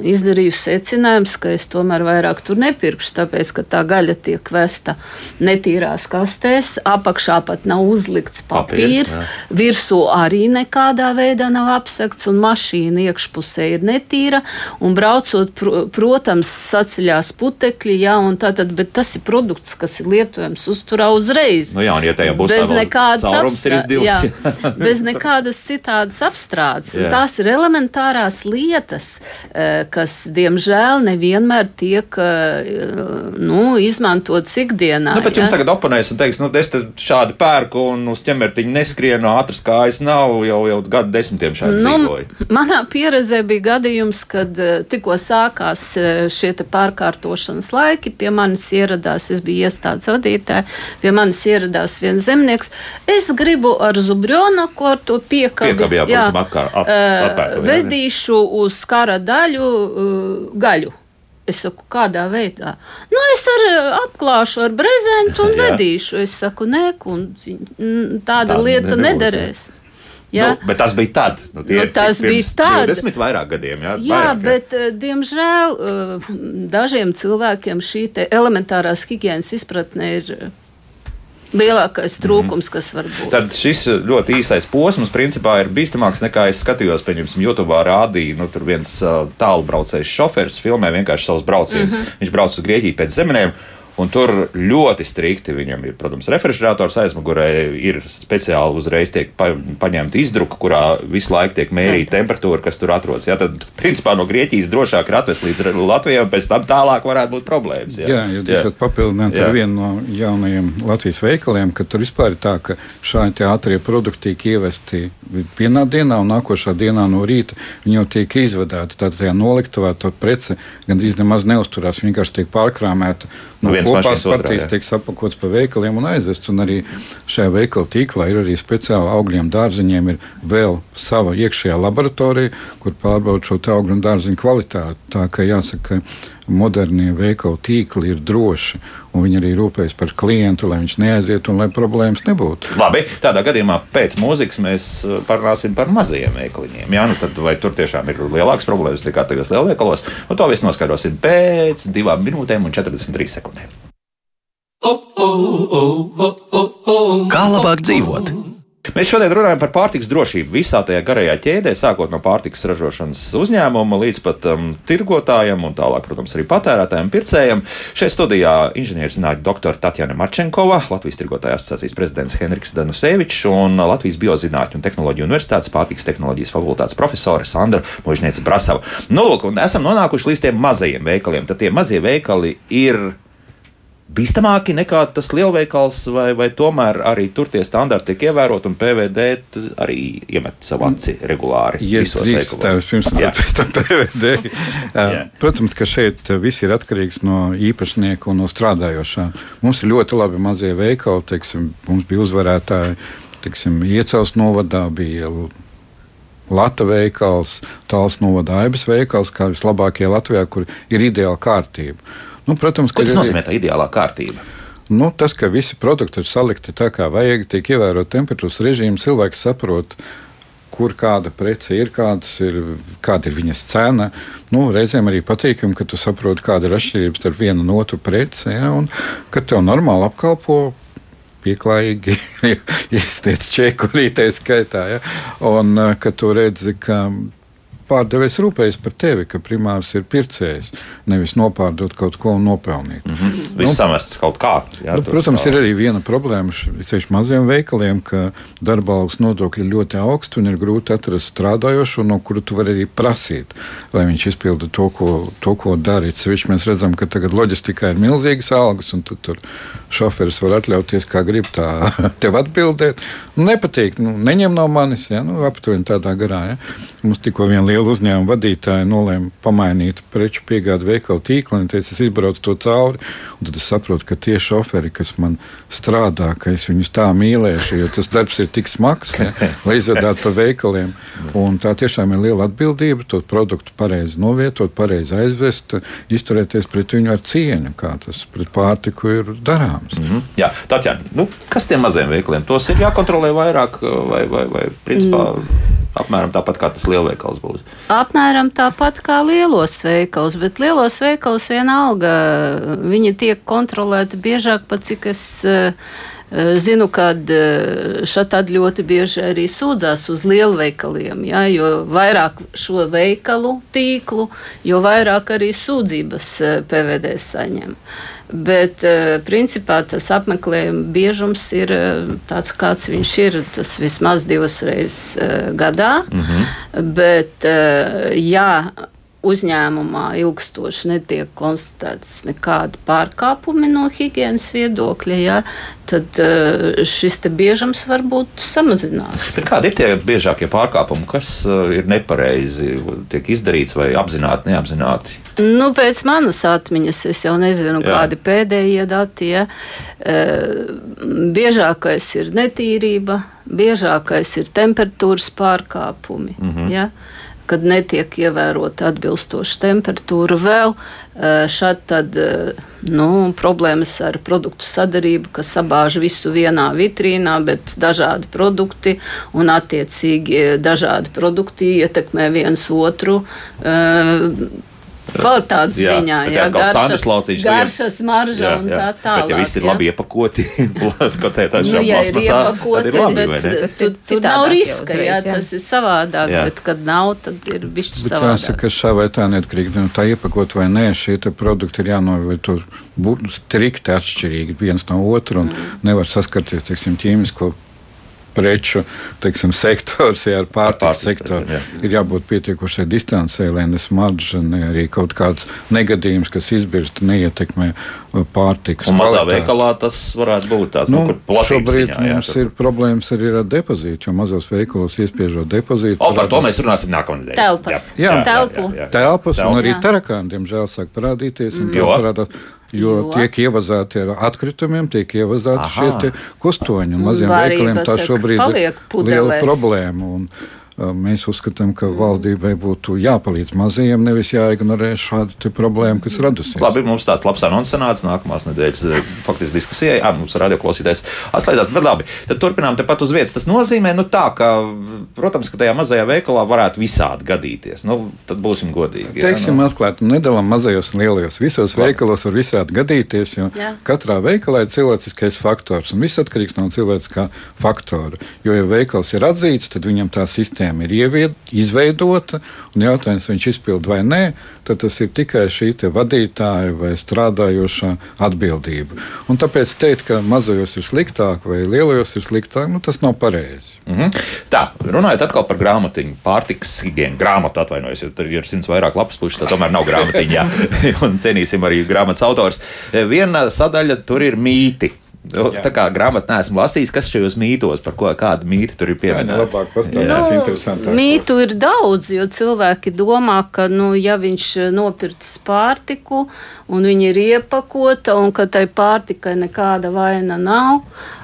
izdarīju secinājumus, ka es tomēr vairāk tur nepirkšu, tāpēc ka tā gaļa tiek vesta netīrās kastēs, apakšā pat nav uzlikts papīrs, jā. virsū arī nekādā veidā nav apsegts, un mašīna iekšpusē ir netīra. Un braucot, pr protams, saceļās putekļi, jā, un tātad, bet tas ir produkts, kas ir lietojams uzturā uzreiz. Nu jā, un ja tajā būs bez tā nekādas caurums ir apstrā- izdils. jā, bez nekādas citādas apstrādes. Tās ir elementārās lietas, kas diemžēl nevienmēr tiek nu, izmantotas ikdienā. Nu, bet jums ja? tagad oponēs un teiks, nu, es šādi pērku un uz ķemertiņa neskrienu, ātras kājas nav jau, jau gadu desmitiem šādi nu, dzīvoju. Manā pieredzē bija gadījums, kad tikko sākās šie pārkārtošanas laiki, pie manis ieradās, es biju iestādes vadītāja, pie manis ieradās viens zemnieks. Es gribu ar Zubrjonaku, ar to piekabi, piekabi jā, jā, apkār, ap, apkārt, vedīšu uz kara daļu uh, gaļu. Es saku, kādā veidā? Nu, es ar, apklāšu ar brezentu un *laughs* vedīšu. Es saku, nē, kundzi, tāda tā lieta nederēs. Ja? Nu, bet tas bija tad. Nu, nu, tas bija tad. 20 vairāk gadiem. Jā, jā vairāk, bet jā. diemžēl dažiem cilvēkiem šī elementārās higiēnas izpratne ir lielākais mhm. trūkums, mm. kas var būt. Tad šis ļoti īsais posms, principā, ir bīstamāks nekā es skatījos, pieņemsim, YouTube rādīja. Nu, tur viens uh, tālbraucējs šofers filmē vienkārši savus braucienus. Mm -hmm. Viņš brauc uz Grieķiju pēc zemenēm. Un tur ļoti strikti viņam ir, protams, refrigerators aizmugurē, ir speciāli uzreiz tiek pa, paņemta izdruka, kurā visu laiku tiek mērīta temperatūra, kas tur atrodas. Jā, tad, principā, no Grieķijas drošāk ir atvest līdz Latvijai, un pēc tam tālāk varētu būt problēmas. Jā, jā jūs esat papildināt ar vienu no jaunajiem Latvijas veikaliem, ka tur vispār ir tā, ka šādi ātrie produkti tiek ievesti vienā dienā, un nākošā dienā no rīta viņi jau tiek izvadāti. Tātad tajā noliktavā tā prece gandrīz nemaz neusturās, vienkārši tiek pārkrāmēta No nu, kopās partijas tiek sapakots pa veikaliem un aizvests. Un arī šajā veikala tīklā ir arī speciāli augļiem, dārziņiem, ir vēl sava iekšējā laboratorija, kur pārbauda šo augļu un dārziņu kvalitāti. Tā kā jāsaka, modernie veikalu tīkli ir droši. Viņi arī rūpējas par klientu, lai viņš neaiziet un lai problēmas nebūtu. Labi, tādā gadījumā pēc mūzikas mēs uh, parunāsim par mazajiem veikaliņiem. Jā, nu tad vai tur tiešām ir lielākas problēmas nekā tajos lielveikalos? Nu, to visu noskaidrosim pēc divām minūtēm un 43 sekundēm. Kā labāk dzīvot? Mēs šodien runājam par pārtiks drošību visā tajā garajā ķēdē, sākot no pārtiks ražošanas uzņēmuma līdz pat um, tirgotājiem un tālāk, protams, arī patērētājiem, pircējiem. Šeit studijā inženierzinātņu doktora Tatjana Marčenkova, Latvijas tirgotāja asociācijas prezidents Henriks Danusevičs un Latvijas Biozinātņu un tehnoloģiju universitātes pārtiks tehnoloģijas fakultātes profesore Sandra Možniece Brasava. Nu, lūk, un esam nonākuši līdz tiem mazajiem veikaliem. Tad tie mazie veikali ir bīstamāki nekā tas lielveikals, vai, vai tomēr arī tur tie standarti tiek ievēroti un PVD arī iemet savu aci regulāri? Ja drīkst, tā vispirms un pēc tam PVD. *laughs* Protams, ka šeit viss ir atkarīgs no īpašnieka un no strādājošā. Mums ir ļoti labi mazie veikali, teiksim, mums bija uzvarētāji, teiksim, Iecels novadā bija Latvijas veikals, Tāls novada Aibas veikals, kā vislabākie Latvijā, kur ir ideāla kārtība. Nu, protams, Ko tas nozīmē tā ideālā kārtība? Nu, tas, ka visi produkti ir salikti tā, kā vajag, tiek ievērota temperatūras režīma, cilvēks saprot, kur kāda prece ir, ir, kāda ir viņas cena. Nu, reizēm arī patīkami, ka tu saproti, kāda ir atšķirība starp vienu un otru preci, ja, un ka tev normāli apkalpo pieklājīgi *laughs* iesniedz čeku arī tā skaitā. Ja? Un ka tu redzi, ka pārdevējs rūpējas par tevi, ka primārs ir pircējs, nevis nopārdot kaut ko un nopelnīt. Mm -hmm. Viss nu, samests kaut kā. Jā, nu, protams, ir arī viena problēma ceļš maziem veikaliem, ka darba algas nodokļi ir ļoti augsti un ir grūti atrast strādājošo, no kura tu vari arī prasīt, lai viņš izpilda to, ko, to, ko darīt. Sevišķi mēs redzam, ka tagad loģistikā ir milzīgas algas, un tu tur šoferis var atļauties, kā grib tā *laughs* tev atbildēt. Nu, nepatīk, nu, neņem no manis, ja? nu, aptuveni tādā garā. Ja? Mums tikko viena liela liela uzņēmuma vadītāja nolēma pamainīt preču piegādu veikalu tīklu. Viņa teica, es izbraucu to cauri, un tad es saprotu, ka tie šoferi, kas man strādā, ka es viņus tā mīlēšu, jo tas darbs ir tik smags, ja, *laughs* lai izvedātu pa veikaliem. Un tā tiešām ir liela atbildība to produktu pareizi novietot, pareizi aizvest, izturēties pret viņu ar cieņu, kā tas pret pārtiku ir darāms. Mm -hmm. Jā, Tatjana, nu, kas tiem maziem veikaliem? Tos ir jākontrolē vairāk vai, vai, vai principā. Mm apmēram tāpat kā tas lielveikals būs. Apmēram tāpat kā lielos veikals, bet lielos veikals vienalga viņi tiek kontrolēti biežāk, pat cik es. Uh, Zinu, ka šādi ļoti bieži arī sūdzās uz lielveikaliem, ja, jo vairāk šo veikalu tīklu, jo vairāk arī sūdzības PVD saņem. Uh, Bet, eh, principā, tas apmeklējuma biežums ir eh, tāds, kāds viņš ir. Tas vismaz divas reizes eh, gadā. Mm -hmm. Bet, jā, uzņēmumā ilgstoši netiek konstatēts nekādi pārkāpumi no higiēnas viedokļa, ja, tad uh, šis biežums var būt samazināts. Bet kādi ir tie biežākie pārkāpumi, kas uh, ir nepareizi, tiek izdarīts vai apzināti, neapzināti? Nu, pēc manas atmiņas es jau nezinu, Jā. kādi pēdējie dati. Ja. Uh, biežākais ir netīrība, biežākais ir temperatūras pārkāpumi. Mm -hmm. ja kad netiek ievērota atbilstoša temperatūra. Vēl eh, šādi tad, eh, nu, problēmas ar produktu sadarību, kas sabāž visu vienā vitrīnā, bet dažādi produkti un attiecīgi dažādi produkti ietekmē viens otru. Kvalitātes jā, ziņā. Jā, kā Sandrs Lauciņš. Garša, smarža jā, un tā tālāk. Bet ja viss ir labi iepakoti, *laughs* ko te tā nu, ja ir iepakoti, labi, bet tas tu, tur nav riska, jā, jā, tas ir savādāk, jā. bet kad nav, tad ir bišķi savādāk. Jāsaka, šā vai tā neatkarīgi no tā iepakot vai nē, šie produkti ir jānovieto strikti atšķirīgi viens no otru un mm. nevar saskarties, teiksim, ķīmisko preču teiksim, sektors, ja ar pārtikas sektoru, jā. ir jābūt pietiekošai distancē, lai ne smarža, ne arī kaut kāds negadījums, kas izbirst, neietekmē pārtikas. Un mazā kvalitāti. veikalā tas varētu būt tāds, nu, nu šobrīd ziņā, jā, mums tad... ir problēmas arī ar depozītu, jo mazos veikalos iespiežot depozītu. O, par to mēs runāsim nākamnedēļ. Telpas. Jā, jā, telpu. Jā, jā, jā. Telpas, un arī tarakāni, diemžēl, sāk parādīties. Mm. Jo. Parādās, Jo, jo tiek ievazāti ar atkritumiem, tiek ievazāti Aha. šie kustoņi. Maziem veikaliem tā šobrīd ir liela problēma. Un, Mēs uzskatām, ka valdībai būtu jāpalīdz mazajiem, nevis jāignorē šādu problēmu, kas radusies. Labi, mums tāds labs anons sanāca nākamās nedēļas faktiski diskusijai. Jā, mums radioklausītājs atslēdzās, bet labi, tad turpinām tepat uz vietas. Tas nozīmē, nu tā, ka, protams, ka tajā mazajā veikalā varētu visādi gadīties. Nu, tad būsim godīgi. Jā, Teiksim nu. atklāti, nedalām mazajos un lielajos. Visos labi. veikalos var visādi gadīties, jo jā. katrā veikalā ir cilvēciskais faktors, un viss atkarīgs no cilvēciskā faktora. Jo, ja veikals ir atzīts, tad viņam tā sistēma sistēma ir ievied, izveidota, un jautājums, vai viņš izpild vai nē, tad tas ir tikai šī vadītāja vai strādājošā atbildība. Un tāpēc teikt, ka mazajos ir sliktāk vai lielajos ir sliktāk, nu, tas nav pareizi. Mm -hmm. Tā, runājot atkal par grāmatiņu, pārtikas higiēnu, grāmatu atvainojos, jo tur ir simts vairāk lapas puses, tā tomēr nav grāmatiņa. *laughs* un cienīsim arī grāmatas autors. Viena sadaļa tur ir mīti. Nu, tā kā grāmatā neesmu lasījis, kas šajos mītos, par ko kāda mīta tur ir pieminēta. Nu, mītu ir daudz, jo cilvēki domā, ka, nu, ja viņš nopirks pārtiku un viņa ir iepakota un ka tai pārtikai nekāda vaina nav,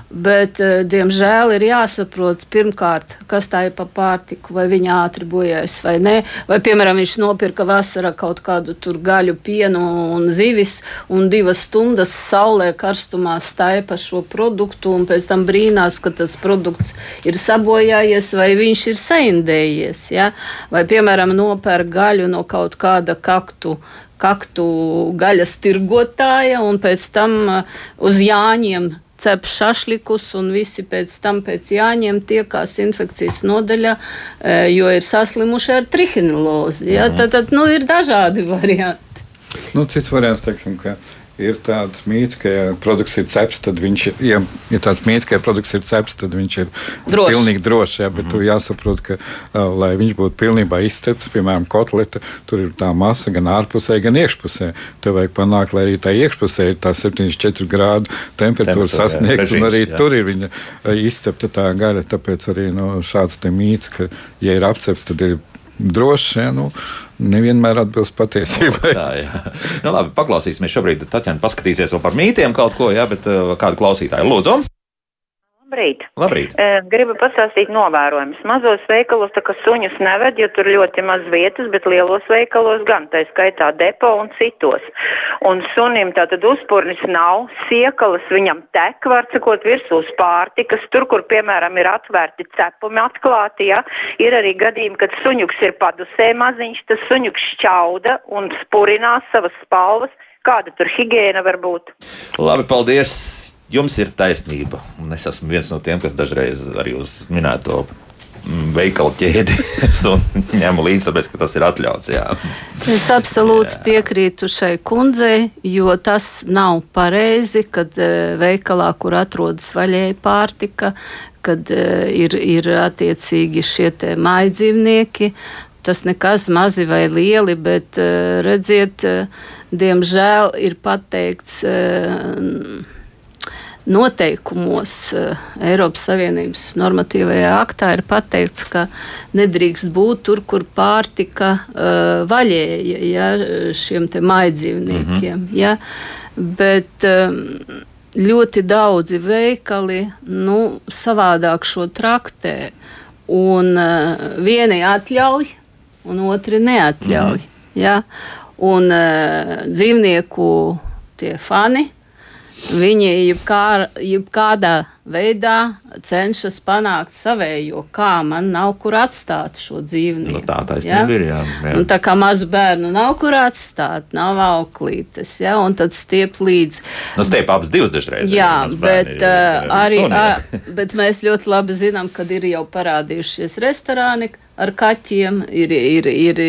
Bet, eh, diemžēl, ir jāsaprot, pirmkārt, kas tā ir pa pārtiku, vai viņa ātri bojājas vai nē. Vai, piemēram, viņš nopirka vasarā kaut kādu gaļu, pienu un zivis, un divas stundas saulē karstumā staipa šo produktu, un pēc tam brīnās, ka tas produkts ir sabojājies vai viņš ir saindējies. Ja? Vai, piemēram, nopērk gaļu no kaut kāda kaktu kaktu gaļas tirgotāja un pēc tam uh, uz Jāņiem cep šašlikus, un visi pēc tam pēc jāņem tiekās infekcijas nodaļā, e, jo ir saslimuši ar trihinolozi. Ja? Tad, tad nu, ir dažādi varianti. Nu, cits variants, teiksim, ka ir tāds mīts, ka, ja produkts ir ceps, tad viņš ir, ja, ja tāds mīts, ka ja produkts ir ceps, tad viņš ir drošs. pilnīgi drošs. Jā, bet mm -hmm. tu jāsaprot, ka, uh, lai viņš būtu pilnībā izcepts, piemēram, kotleta, tur ir tā masa gan ārpusē, gan iekšpusē. Tev vajag panākt, lai arī tā iekšpusē ir tā 74 grādu temperatūra sasniegta, un arī jā. tur ir viņa izcepta tā gaļa. Tāpēc arī no, šāds mīts, ka, ja ir apcepts, tad ir drošs. Ja, nu, nevienmēr atbilst patiesībai. Tā, jā. nu, labi, paklausīsimies. Šobrīd Tatjana paskatīsies vēl par mītiem kaut ko, jā, bet uh, kādu klausītāju lūdzu. Labrīt. Labrīt. Gribu pastāstīt novērojumus. Mazos veikalos tā kā suņus neved, jo tur ļoti maz vietas, bet lielos veikalos gan, tā skaitā depo un citos. Un sunim tātad uzpurnis nav, siekalas viņam tek, var sakot, virsū pārtikas, tur, kur, piemēram, ir atvērti cepumi atklāti, ja, ir arī gadījumi, kad suņuks ir padusē maziņš, tas suņuks šķauda un spurinās savas spalvas. Kāda tur higiēna var būt? Labi, paldies! Jums ir taisnība. Un es esmu viens no tiem, kas dažreiz arī uz minēto mm, veikalu ķēdi *laughs* ņemu līdzi, tāpēc, ka tas ir atļauts. Jā. Es absolūti jā. piekrītu šai kundzei, jo tas nav pareizi, kad e, veikalā, kur atrodas vaļēja pārtika, kad e, ir, ir attiecīgi šie mājdzīvnieki, tas nekas mazi vai lieli, bet redziet, diemžēl ir pateikts noteikumos Eiropas Savienības normatīvajā aktā ir pateikts, ka nedrīkst būt tur, kur pārtika uh, vaļēja ja, šiem maidzīvniekiem. -hmm. ja, bet um, ļoti daudzi veikali nu, savādāk šo traktē. Un uh, vieni atļauj, un otri neatļauj. -hmm. ja? Un uh, dzīvnieku tie fani Viņi jebkā, jebkādā veidā cenšas panākt savējo, kā man nav kur atstāt šo dzīvnieku. Nu, tā taisnība ja? ir. Jā, jā. Un tā kā mazu bērnu nav kur atstāt, nav auklītes, ja? un tad stiep līdzi. Nu, stiep abas divas dažreiz. Jā, bet, bērni, uh, arī, a, *laughs* bet mēs ļoti labi zinām, kad ir jau parādījušies restorāni, ar kaķiem, ir, ir, ir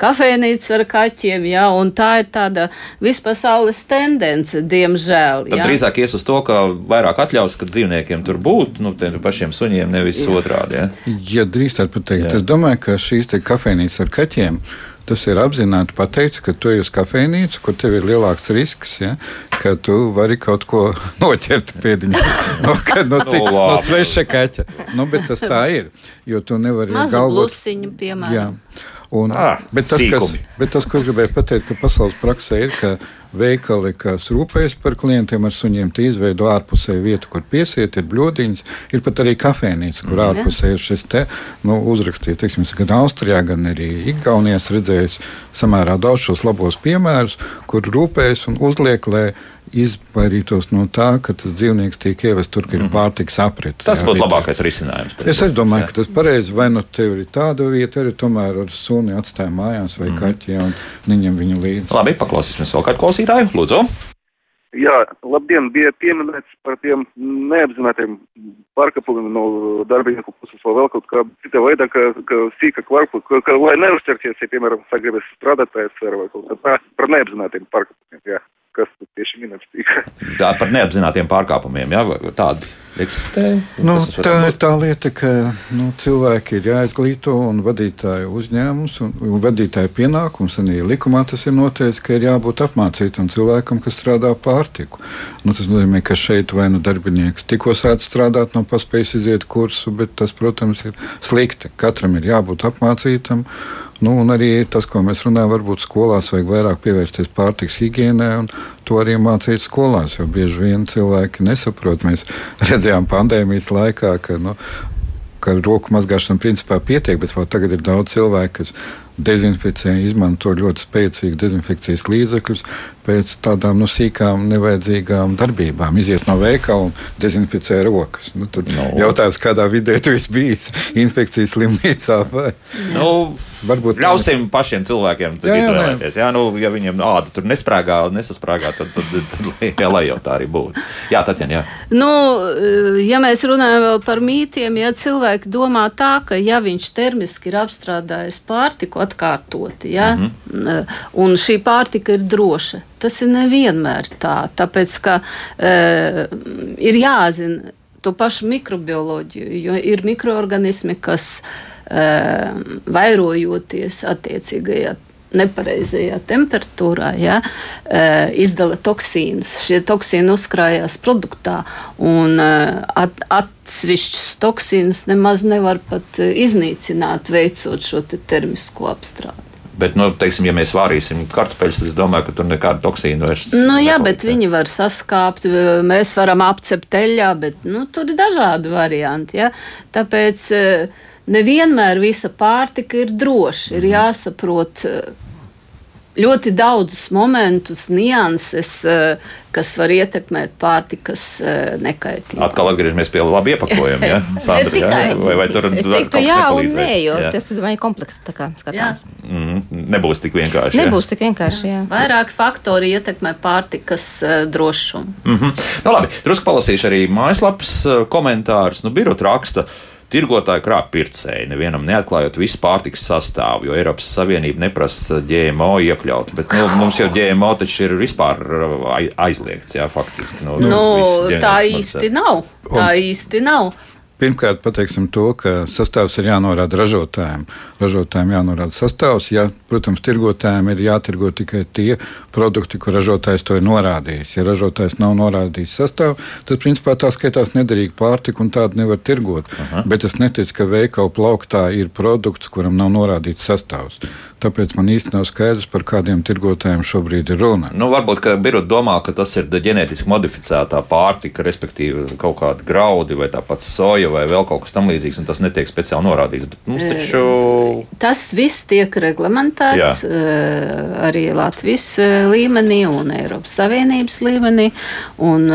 kafejnīca ar kaķiem, jā, un tā ir tāda vispasaules tendence, diemžēl. Tad jā. drīzāk ies uz to, ka vairāk atļaus, ka dzīvniekiem tur būtu, nu, tiem pašiem suņiem, nevis jā. otrādi. Ja, ja drīkstētu pateikt, jā. es domāju, ka šīs kafejnīcas ar kaķiem tas ir apzināti pateikts, ka tu ej uz kafejnīcu, kur tev ir lielāks risks, ja, ka tu vari kaut ko *laughs* noķert pēdiņā *laughs* no, no, no, no sveša kaķa. Nu, bet tas tā ir, jo tu nevari galvot. Blusiņu, piemēram. Jā. Un, ah, bet, tas, kas, bet tas, ko gribēju pateikt, ka pasaules praksē ir, ka veikali, kas rūpējas par klientiem ar suņiem, tie izveido ārpusē vietu, kur piesiet, ir bļodiņas, ir pat arī kafejnīca, kur mm. ārpusē ir šis te nu, uzrakstīts, teiksim, gan Austrijā, gan arī Igaunijā redzējis samērā daudz šos labos piemērus, kur rūpējas un uzliek, lai izvairītos no tā, ka tas dzīvnieks tiek ievests tur, kur ir mhm. pārtiks aprite. Tas būtu labākais risinājums. Es arī domāju, jā. ka tas pareizi vai nu tev ir tāda vieta, arī tomēr ar suni atstāja mājās vai mm. kaķi un neņem viņu līdzi. Labi, paklausīsimies vēl kādu klausītāju. Lūdzu! Jā, labdien, bija pieminēts par tiem neapzinātiem pārkāpumiem no darbinieku puses vai vēl kaut kā cita veidā, ka, ka sīka kvarpu, ka, ka lai neuzķerties, ja, piemēram, sagribas strādāt pēc vai kaut kā tā, par neapzinātiem pārkāpumiem, jā kas tieši minēts tika. Tā par neapzinātiem pārkāpumiem, jā, tādi eksistē? Nu, tā ir tā lieta, ka nu, cilvēki ir jāizglīto un vadītāju uzņēmums un, un vadītāju pienākums, un arī likumā tas ir noteikts, ka ir jābūt apmācītam cilvēkam, kas strādā pārtiku. Nu, tas nozīmē, ka šeit vai nu darbinieks tikko sāc strādāt, nav paspējis iziet kursu, bet tas, protams, ir slikti. Katram ir jābūt apmācītam. Nu, un arī tas, ko mēs runājam, varbūt skolās vajag vairāk pievērsties pārtiks higiēnai un to arī mācīt skolās. Jo bieži vien cilvēki nesaprot. Mēs *laughs* redzējām pandēmijas laikā, ka, nu, ka roku mazgāšana principā pietiek, bet tagad ir daudz cilvēku, kas dezinficē, izmanto ļoti spēcīgus dezinfekcijas līdzekļus pēc tādām nu, sīkām, nevajadzīgām darbībām. Iziet no veikala un dezinficē rokas. Nu, tad no. jautājums, kādā vidē tu esi bijis infekcijas slimnīcā? Vai? Nu, Varbūt ļausim tā... pašiem cilvēkiem jā, jā, izvēlēties. Jā, nu, ja viņiem āda tur nesprāgā, nesasprāgā, tad, tad, tad, tad jā, lai jau tā arī būtu. Jā, Tatjana, jā. Nu, ja mēs runājam vēl par mītiem, ja cilvēki domā tā, ka ja viņš termiski ir apstrādājis pārtiku atkārtoti, ja, mm -hmm. un šī pārtika ir droša, tas ir nevienmēr tā. Tāpēc, ka e, ir jāzina to pašu mikrobioloģiju, jo ir mikroorganismi, kas Eh, vairojoties attiecīgajā nepareizajā temperatūrā, ja, eh, izdala toksīnus. Šie toksīni uzkrājās produktā, un eh, at, atsevišķus toksīnus nemaz nevar pat iznīcināt, veicot šo te termisko apstrādi. Bet, nu, teiksim, ja mēs vārīsim kartupeļus, tad es domāju, ka tur nekāda toksīna vairs nav. Nu, jā, nepalikt, bet viņi var saskāpt, mēs varam apcept eļļā, bet nu, tur ir dažādi varianti. Ja? Tāpēc uh, nevienmēr visa pārtika ir droša. Ir mhm. jāsaprot eh, ļoti daudzus momentus, nianses, eh, kas var ietekmēt pārtikas eh, nekaitību. Atkal atgriežamies pie labi iepakojuma. Ja? *laughs* Sandra, ja? vai, vai tur es teiktu, jā, un nē, jo jā. tas ir komplekss skatās. Mm -hmm. Nebūs tik vienkārši. Nebūs jā. tik vienkārši, jā. Vairāk faktori ietekmē pārtikas drošumu. Mm -hmm. nu, labi, drusku palasīšu arī mājaslapas komentārus. Nu, Birot raksta, uh, Tirgotāji krāp pircēji, nevienam neatklājot visu pārtiks sastāvu, jo Eiropas Savienība neprasa GMO iekļaut. Bet nu, mums jau GMO taču ir vispār aizliegts, jā, faktiski. Nu, nu, tā īsti nav. Tā īsti nav. Pirmkārt, pateiksim to, ka sastāvs ir jānorāda ražotājiem. Ražotājiem jānorāda sastāvs. Ja, protams, tirgotājiem ir jātirgo tikai tie produkti, ko ražotājs to ir norādījis. Ja ražotājs nav norādījis sastāvu, tad principā tā skaitās nederīga pārtika un tādu nevar tirgot. Aha. Bet es neticu, ka veikalu plauktā ir produkts, kuram nav norādīts sastāvs. Tāpēc man īsti nav skaidrs, par kādiem tirgotājiem šobrīd ir runa. Nu, varbūt Birta domā, ka tas ir ģenētiski modificētā pārtika, respektīvi kaut kāda graudi vai tāpat soja vai vēl kaut kas tamlīdzīgs, un tas netiek speciāli norādīts. Bet mums taču. Tas viss tiek reglamentēts Jā. arī Latvijas līmenī un Eiropas Savienības līmenī un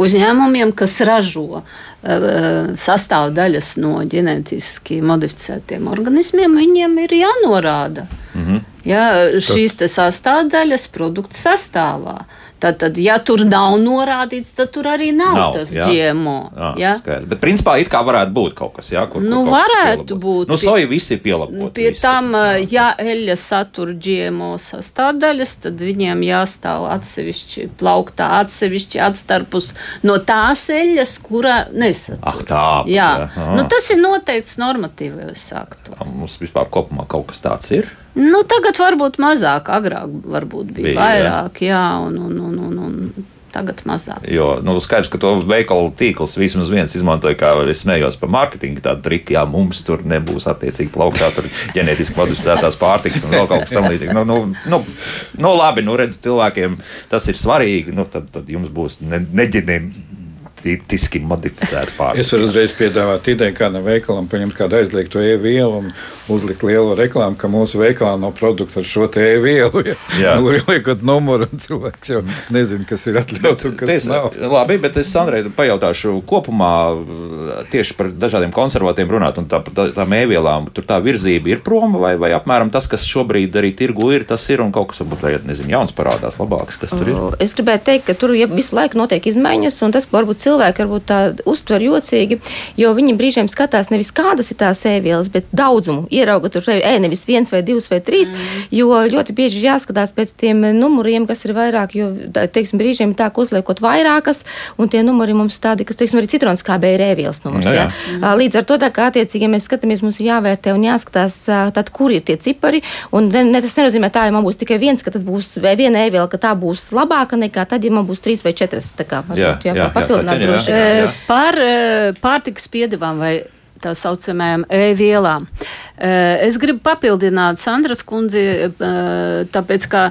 uzņēmumiem, kas ražo sastāvdaļas no ģenētiski modificētiem organismiem, viņiem ir jānorāda mm -hmm. ja, šīs sastāvdaļas produktu sastāvā. Tad, tad, ja tur nav norādīts, tad tur arī nav, nav tas jā. GMO. Jā, jā? Skaidrs. Bet, principā, it kā varētu būt kaut kas, jā, kur, nu, kur varētu būt. Nu, soja visi ir pielaboti. Pie visi, tam, tas, ja eļļa satur GMO sastāvdaļas, tad viņiem jāstāv atsevišķi plauktā, atsevišķi atstarpus no tās eļļas, kura nesatur. Ah, tā. Jā, jā. Nu, tas ir noteikts normatīvais aktos. Mums vispār kopumā kaut kas tāds ir. Nu, tagad varbūt mazāk, agrāk varbūt bija, bija vairāk, jā, jā un, un, un, un, un tagad mazāk. Jo nu, skaidrs, ka to veikalu tīkls vismaz viens izmantoja, kā es smējos par mārketingu, tādu triku, jā, mums tur nebūs attiecīgi plauktā, tur ģenētiski modificētās pārtikas un vēl kaut kas tamlīdzīgs. Nu, nu, nu, nu, labi, nu redz, cilvēkiem tas ir svarīgi, nu, tad, tad jums būs ne, neģenēm ģenētiski modificēta pārtika. Es varu uzreiz piedāvāt ideju kādam veikalam, paņemt kādu aizliegtu e-vielu un uzlikt lielu reklāmu, ka mūsu veikalā nav produkts ar šo e-vielu. Ja, nu, liekot numuru, un cilvēks jau nezina, kas ir atļauts un kas Ties, nav. Labi, bet es Sandrai pajautāšu kopumā tieši par dažādiem konservatiem runāt, un tā, tā, tām e-vielām tur tā virzība ir proma vai, vai apmēram tas, kas šobrīd arī tirgu ir, tas ir un kaut kas varbūt, vai, nezinu, jauns parādās labāks, kas tur ir. Es gribētu teikt, ka tur ja visu laiku notiek izmaiņas, un tas varbūt cilvēki varbūt tā uztver jocīgi, jo viņi brīžiem skatās nevis kādas ir tās ēvielas, bet daudzumu. Ierauga tur ē, nevis viens vai divs vai trīs, mm. jo ļoti bieži jāskatās pēc tiem numuriem, kas ir vairāk, jo, teiksim, brīžiem tā, ka uzliekot vairākas, un tie numuri mums tādi, kas, teiksim, arī citrons kābē ir ēvielas numurs. No, nu jā. Jā. Līdz ar to, tā kā attiecīgi, ja mēs skatāmies, mums ir jāvērtē un jāskatās, tad, kur ir tie cipari, un ne, tas nenozīmē tā, ja man būs tikai viens, ka tas būs viena ēviela, ka tā būs labāka nekā tad, ja man būs trīs vai četras. Tā kā, jā, jā, jā, papildināt droši. Jā, jā. Par pārtikas piedevām vai tā saucamajām e-vielām. Es gribu papildināt Sandras kundzi, tāpēc ka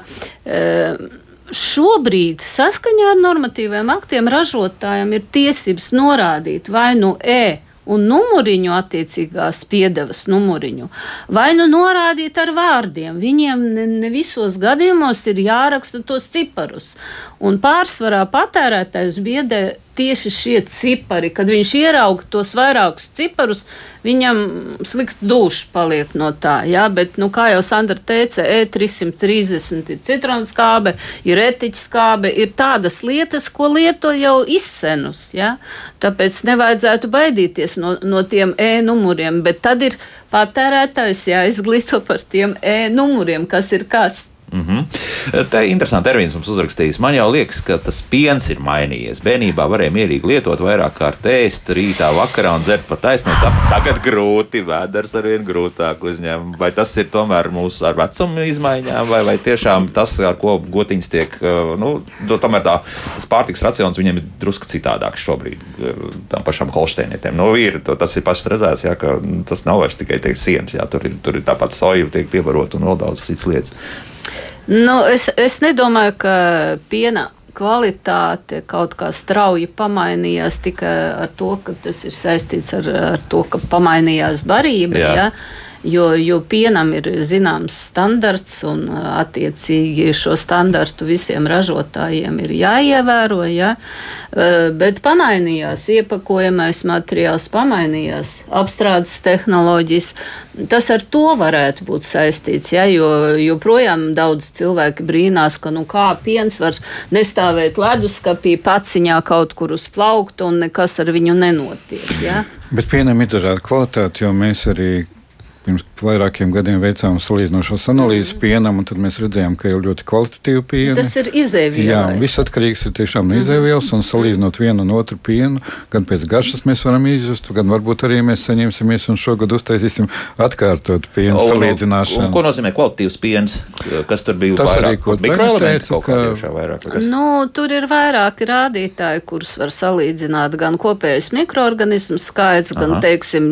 šobrīd saskaņā ar normatīviem aktiem ražotājiem ir tiesības norādīt vai nu e un numuriņu attiecīgās piedevas numuriņu, vai nu norādīt ar vārdiem. Viņiem ne, ne visos gadījumos ir jāraksta tos ciparus. Un pārsvarā patērētājs biedē tieši šie cipari, kad viņš ierauga tos vairākus ciparus, viņam slikti duša paliek no tā. Jā, bet, nu, kā jau Sandra teica, E330 ir citrons skābe, ir etiķis skābe, ir tādas lietas, ko lieto jau izsenus. Jā. Tāpēc nevajadzētu baidīties no, no tiem E-numuriem, bet tad ir patērētājs jāizglīto par tiem E-numuriem, kas ir kas. Mm -hmm. Tā ir interesanti. Ervīns mums uzrakstījis. Man jau liekas, ka tas piens ir mainījies. Bērnībā varēja mierīgi lietot vairāk kārt ēst, rītā, vakarā un dzert pa taisnību. Tagad grūti, vēders ar vien grūtāk uzņem. Vai tas ir tomēr mūsu ar vecumu izmaiņām, vai, vai tiešām tas, ar ko gotiņas tiek, nu, tomēr tā, tas pārtiks racions viņiem ir drusku citādāks šobrīd tam pašam holšteinietim. Nu, ir, tas ir pats redzēts, jā, ka tas nav vairs tikai teikt, sienas, jā, tur ir, tur ir tāpat soja, tiek piebarot un vēl daudz citas lietas. Nu, es, es nedomāju, ka piena kvalitāte kaut kā strauji pamainījās tikai ar to, ka tas ir saistīts ar, ar to, ka pamainījās barība. Jā. Ja? Jo, jo pienam ir zināms standarts, un attiecīgi šo standartu visiem ražotājiem ir jāievēro. Ja? Bet pamainījās iepakojamais materiāls, pamainījās apstrādes tehnoloģijas. Tas ar to varētu būt saistīts, ja, jo joprojām daudz cilvēki brīnās, ka nu, kā piens var nestāvēt leduskapī, paciņā kaut kur uz plaukta un nekas ar viņu nenotiek. Ja. Bet pienam ir dažāda kvalitāte, jo mēs arī pirms vairākiem gadiem veicām salīdzinošos analīzes mm. pienam, un tad mēs redzējām, ka ir ļoti kvalitatīva piena. Tas ir izēvielas. Jā, viss atkarīgs ir tiešām no izēvielas, un salīdzinot vienu un otru pienu, gan pēc garšas mēs varam izjust, gan varbūt arī mēs saņemsimies un šogad uztaisīsim atkārtot pienu salīdzināšanu. Un, un, ko nozīmē kvalitatīvs piens? Kas tur bija? Tas vairāk, arī, ko mikroelementi kaut kā vairāk? Nu, tur ir vairāki rādītāji, kurus var salīdzināt, gan kopējais mikroorganismu skaits, gan, Aha. teiksim,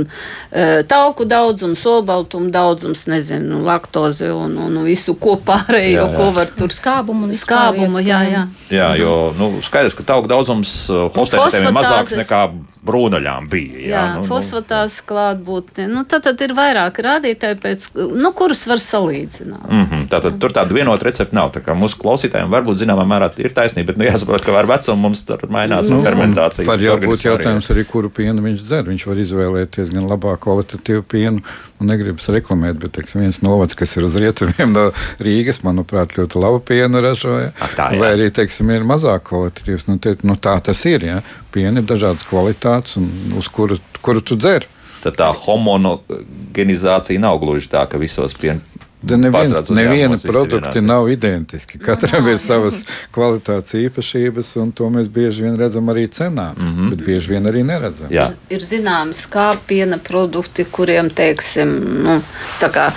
e, tauku daudzums, olbaltumu daudzums, nezinu, laktozi un, un visu kopārējo, jā, jā. ko var tur skābumu un skābumu. Jā, jā. jā, jo nu, skaidrs, ka tauku daudzums e, holsteiniem ir mazāks nekā brūnaļām bija. Jā, jā nu, nu. fosfatās nu, klātbūtne. Nu, tad, tad ir vairāk rādītāji, pēc, nu, kurus var salīdzināt. Mm -hmm, tātad tur tāda vienota recepte nav. Tā kā mūsu klausītājiem varbūt zināmā mērā ir taisnība, bet nu, jāsaprot, ka ar vecumu mums tur mainās nu, fermentācija. Var jau būt jautājums arī, kuru pienu viņš dzer. Viņš var izvēlēties gan labāk kvalitatīvu pienu, un negribas reklamēt, bet teiksim, viens novads, kas ir uz rietumiem no Rīgas, manuprāt, ļoti labu pienu ražoja. Ak, tā, jā. vai arī teiksim, ir mazāk kvalitatīvs. Nu, te, nu, tā tas ir. Ja? Piena ir dažādas kvalitātes, un uz kuru, kuru tu dzer. Tad tā homogenizācija nav gluži tā, ka visos piena Neviens, neviena produkti nav identiski. Katram ir savas kvalitātes īpašības, un to mēs bieži vien redzam arī cenā, mm -hmm. bet bieži vien arī neredzam. Jā. Ir, ir zināms, kā piena produkti, kuriem, teiksim, nu, tā kā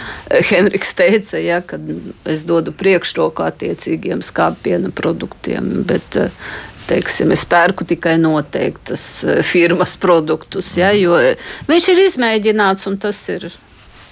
Henriks teica, ja, kad es dodu priekšroku attiecīgiem skāpiena produktiem, bet teiksim, es pērku tikai noteiktas firmas produktus, ja, jo viņš ir izmēģināts un tas ir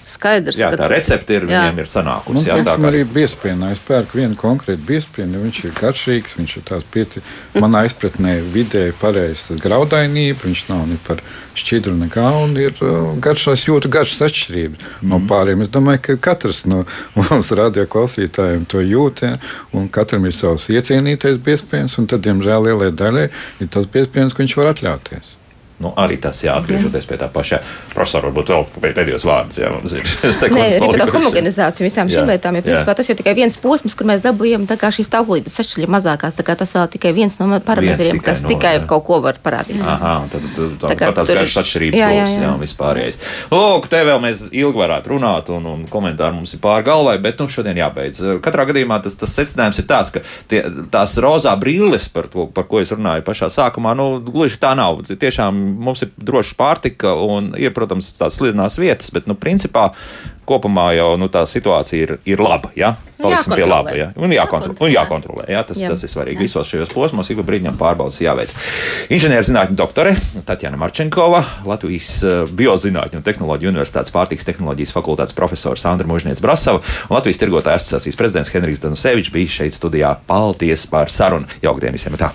skaidrs. Jā, tā recepte ir, jā. viņiem ir sanākusi. Nu, jā, tā kā arī biespienā. Es pērku vienu konkrētu biespienu, viņš ir garšīgs, viņš ir tās pieti, manā izpratnē vidēji pareizs, tas graudainība, viņš nav ne par šķidru nekā, un ir uh, garšās jūta garšas atšķirība mm. no pāriem. Es domāju, ka katrs no *laughs* mums radio klausītājiem to jūt, ja, un katram ir savs iecienītais biespiens, un tad, diemžēl, lielai daļai ir tas biespiens, ko viņš var atļauties. Nu, arī tas jāatgriežoties pie tā paša profesora, varbūt vēl pēdējos vārdus. Jā, mums ir *laughs* Nē, arī par to homogenizāciju visām šīm lietām. Ja, principā, tas jau tikai viens posms, kur mēs dabūjām šīs tauklītes sašķeļi mazākās. Tas vēl tikai viens no parametriem, viens tikai kas no, tikai jā. kaut ko var parādīt. Aha, tad, tad, tad, tā kā tās garšas atšķirības jā, jā, jā. jā, vispārējais. Lūk, te vēl mēs ilgi varētu runāt, un, un komentāri mums ir pār galvai, bet nu, šodien jābeidz. Katrā gadījumā tas, tas secinājums ir tāds, ka tie, tās rozā brilles, par, to, par ko es runāju pašā sākumā, nu, gluži tā nav. Tiešām mums ir droša pārtika un ir, protams, tās slidenās vietas, bet, nu, principā kopumā jau nu, tā situācija ir, ir laba. Ja? Paliksim pie laba. Ja? Un jākontrolē. Un jākontrolē ja? tas, jā. tas ir svarīgi. Jā. Visos šajos posmos ik pa brīdim pārbaudas jāveic. Inženierzinātņu doktore Tatjana Marčenkova, Latvijas eh, Biozinātņu un tehnoloģiju universitātes pārtiks tehnoloģijas fakultātes profesors Sandra Mužniec Brasava un Latvijas tirgotāja asociācijas prezidents Henrijs Danusevičs bija šeit studijā. Paldies par sarunu. Jauktdien visiem! Tā.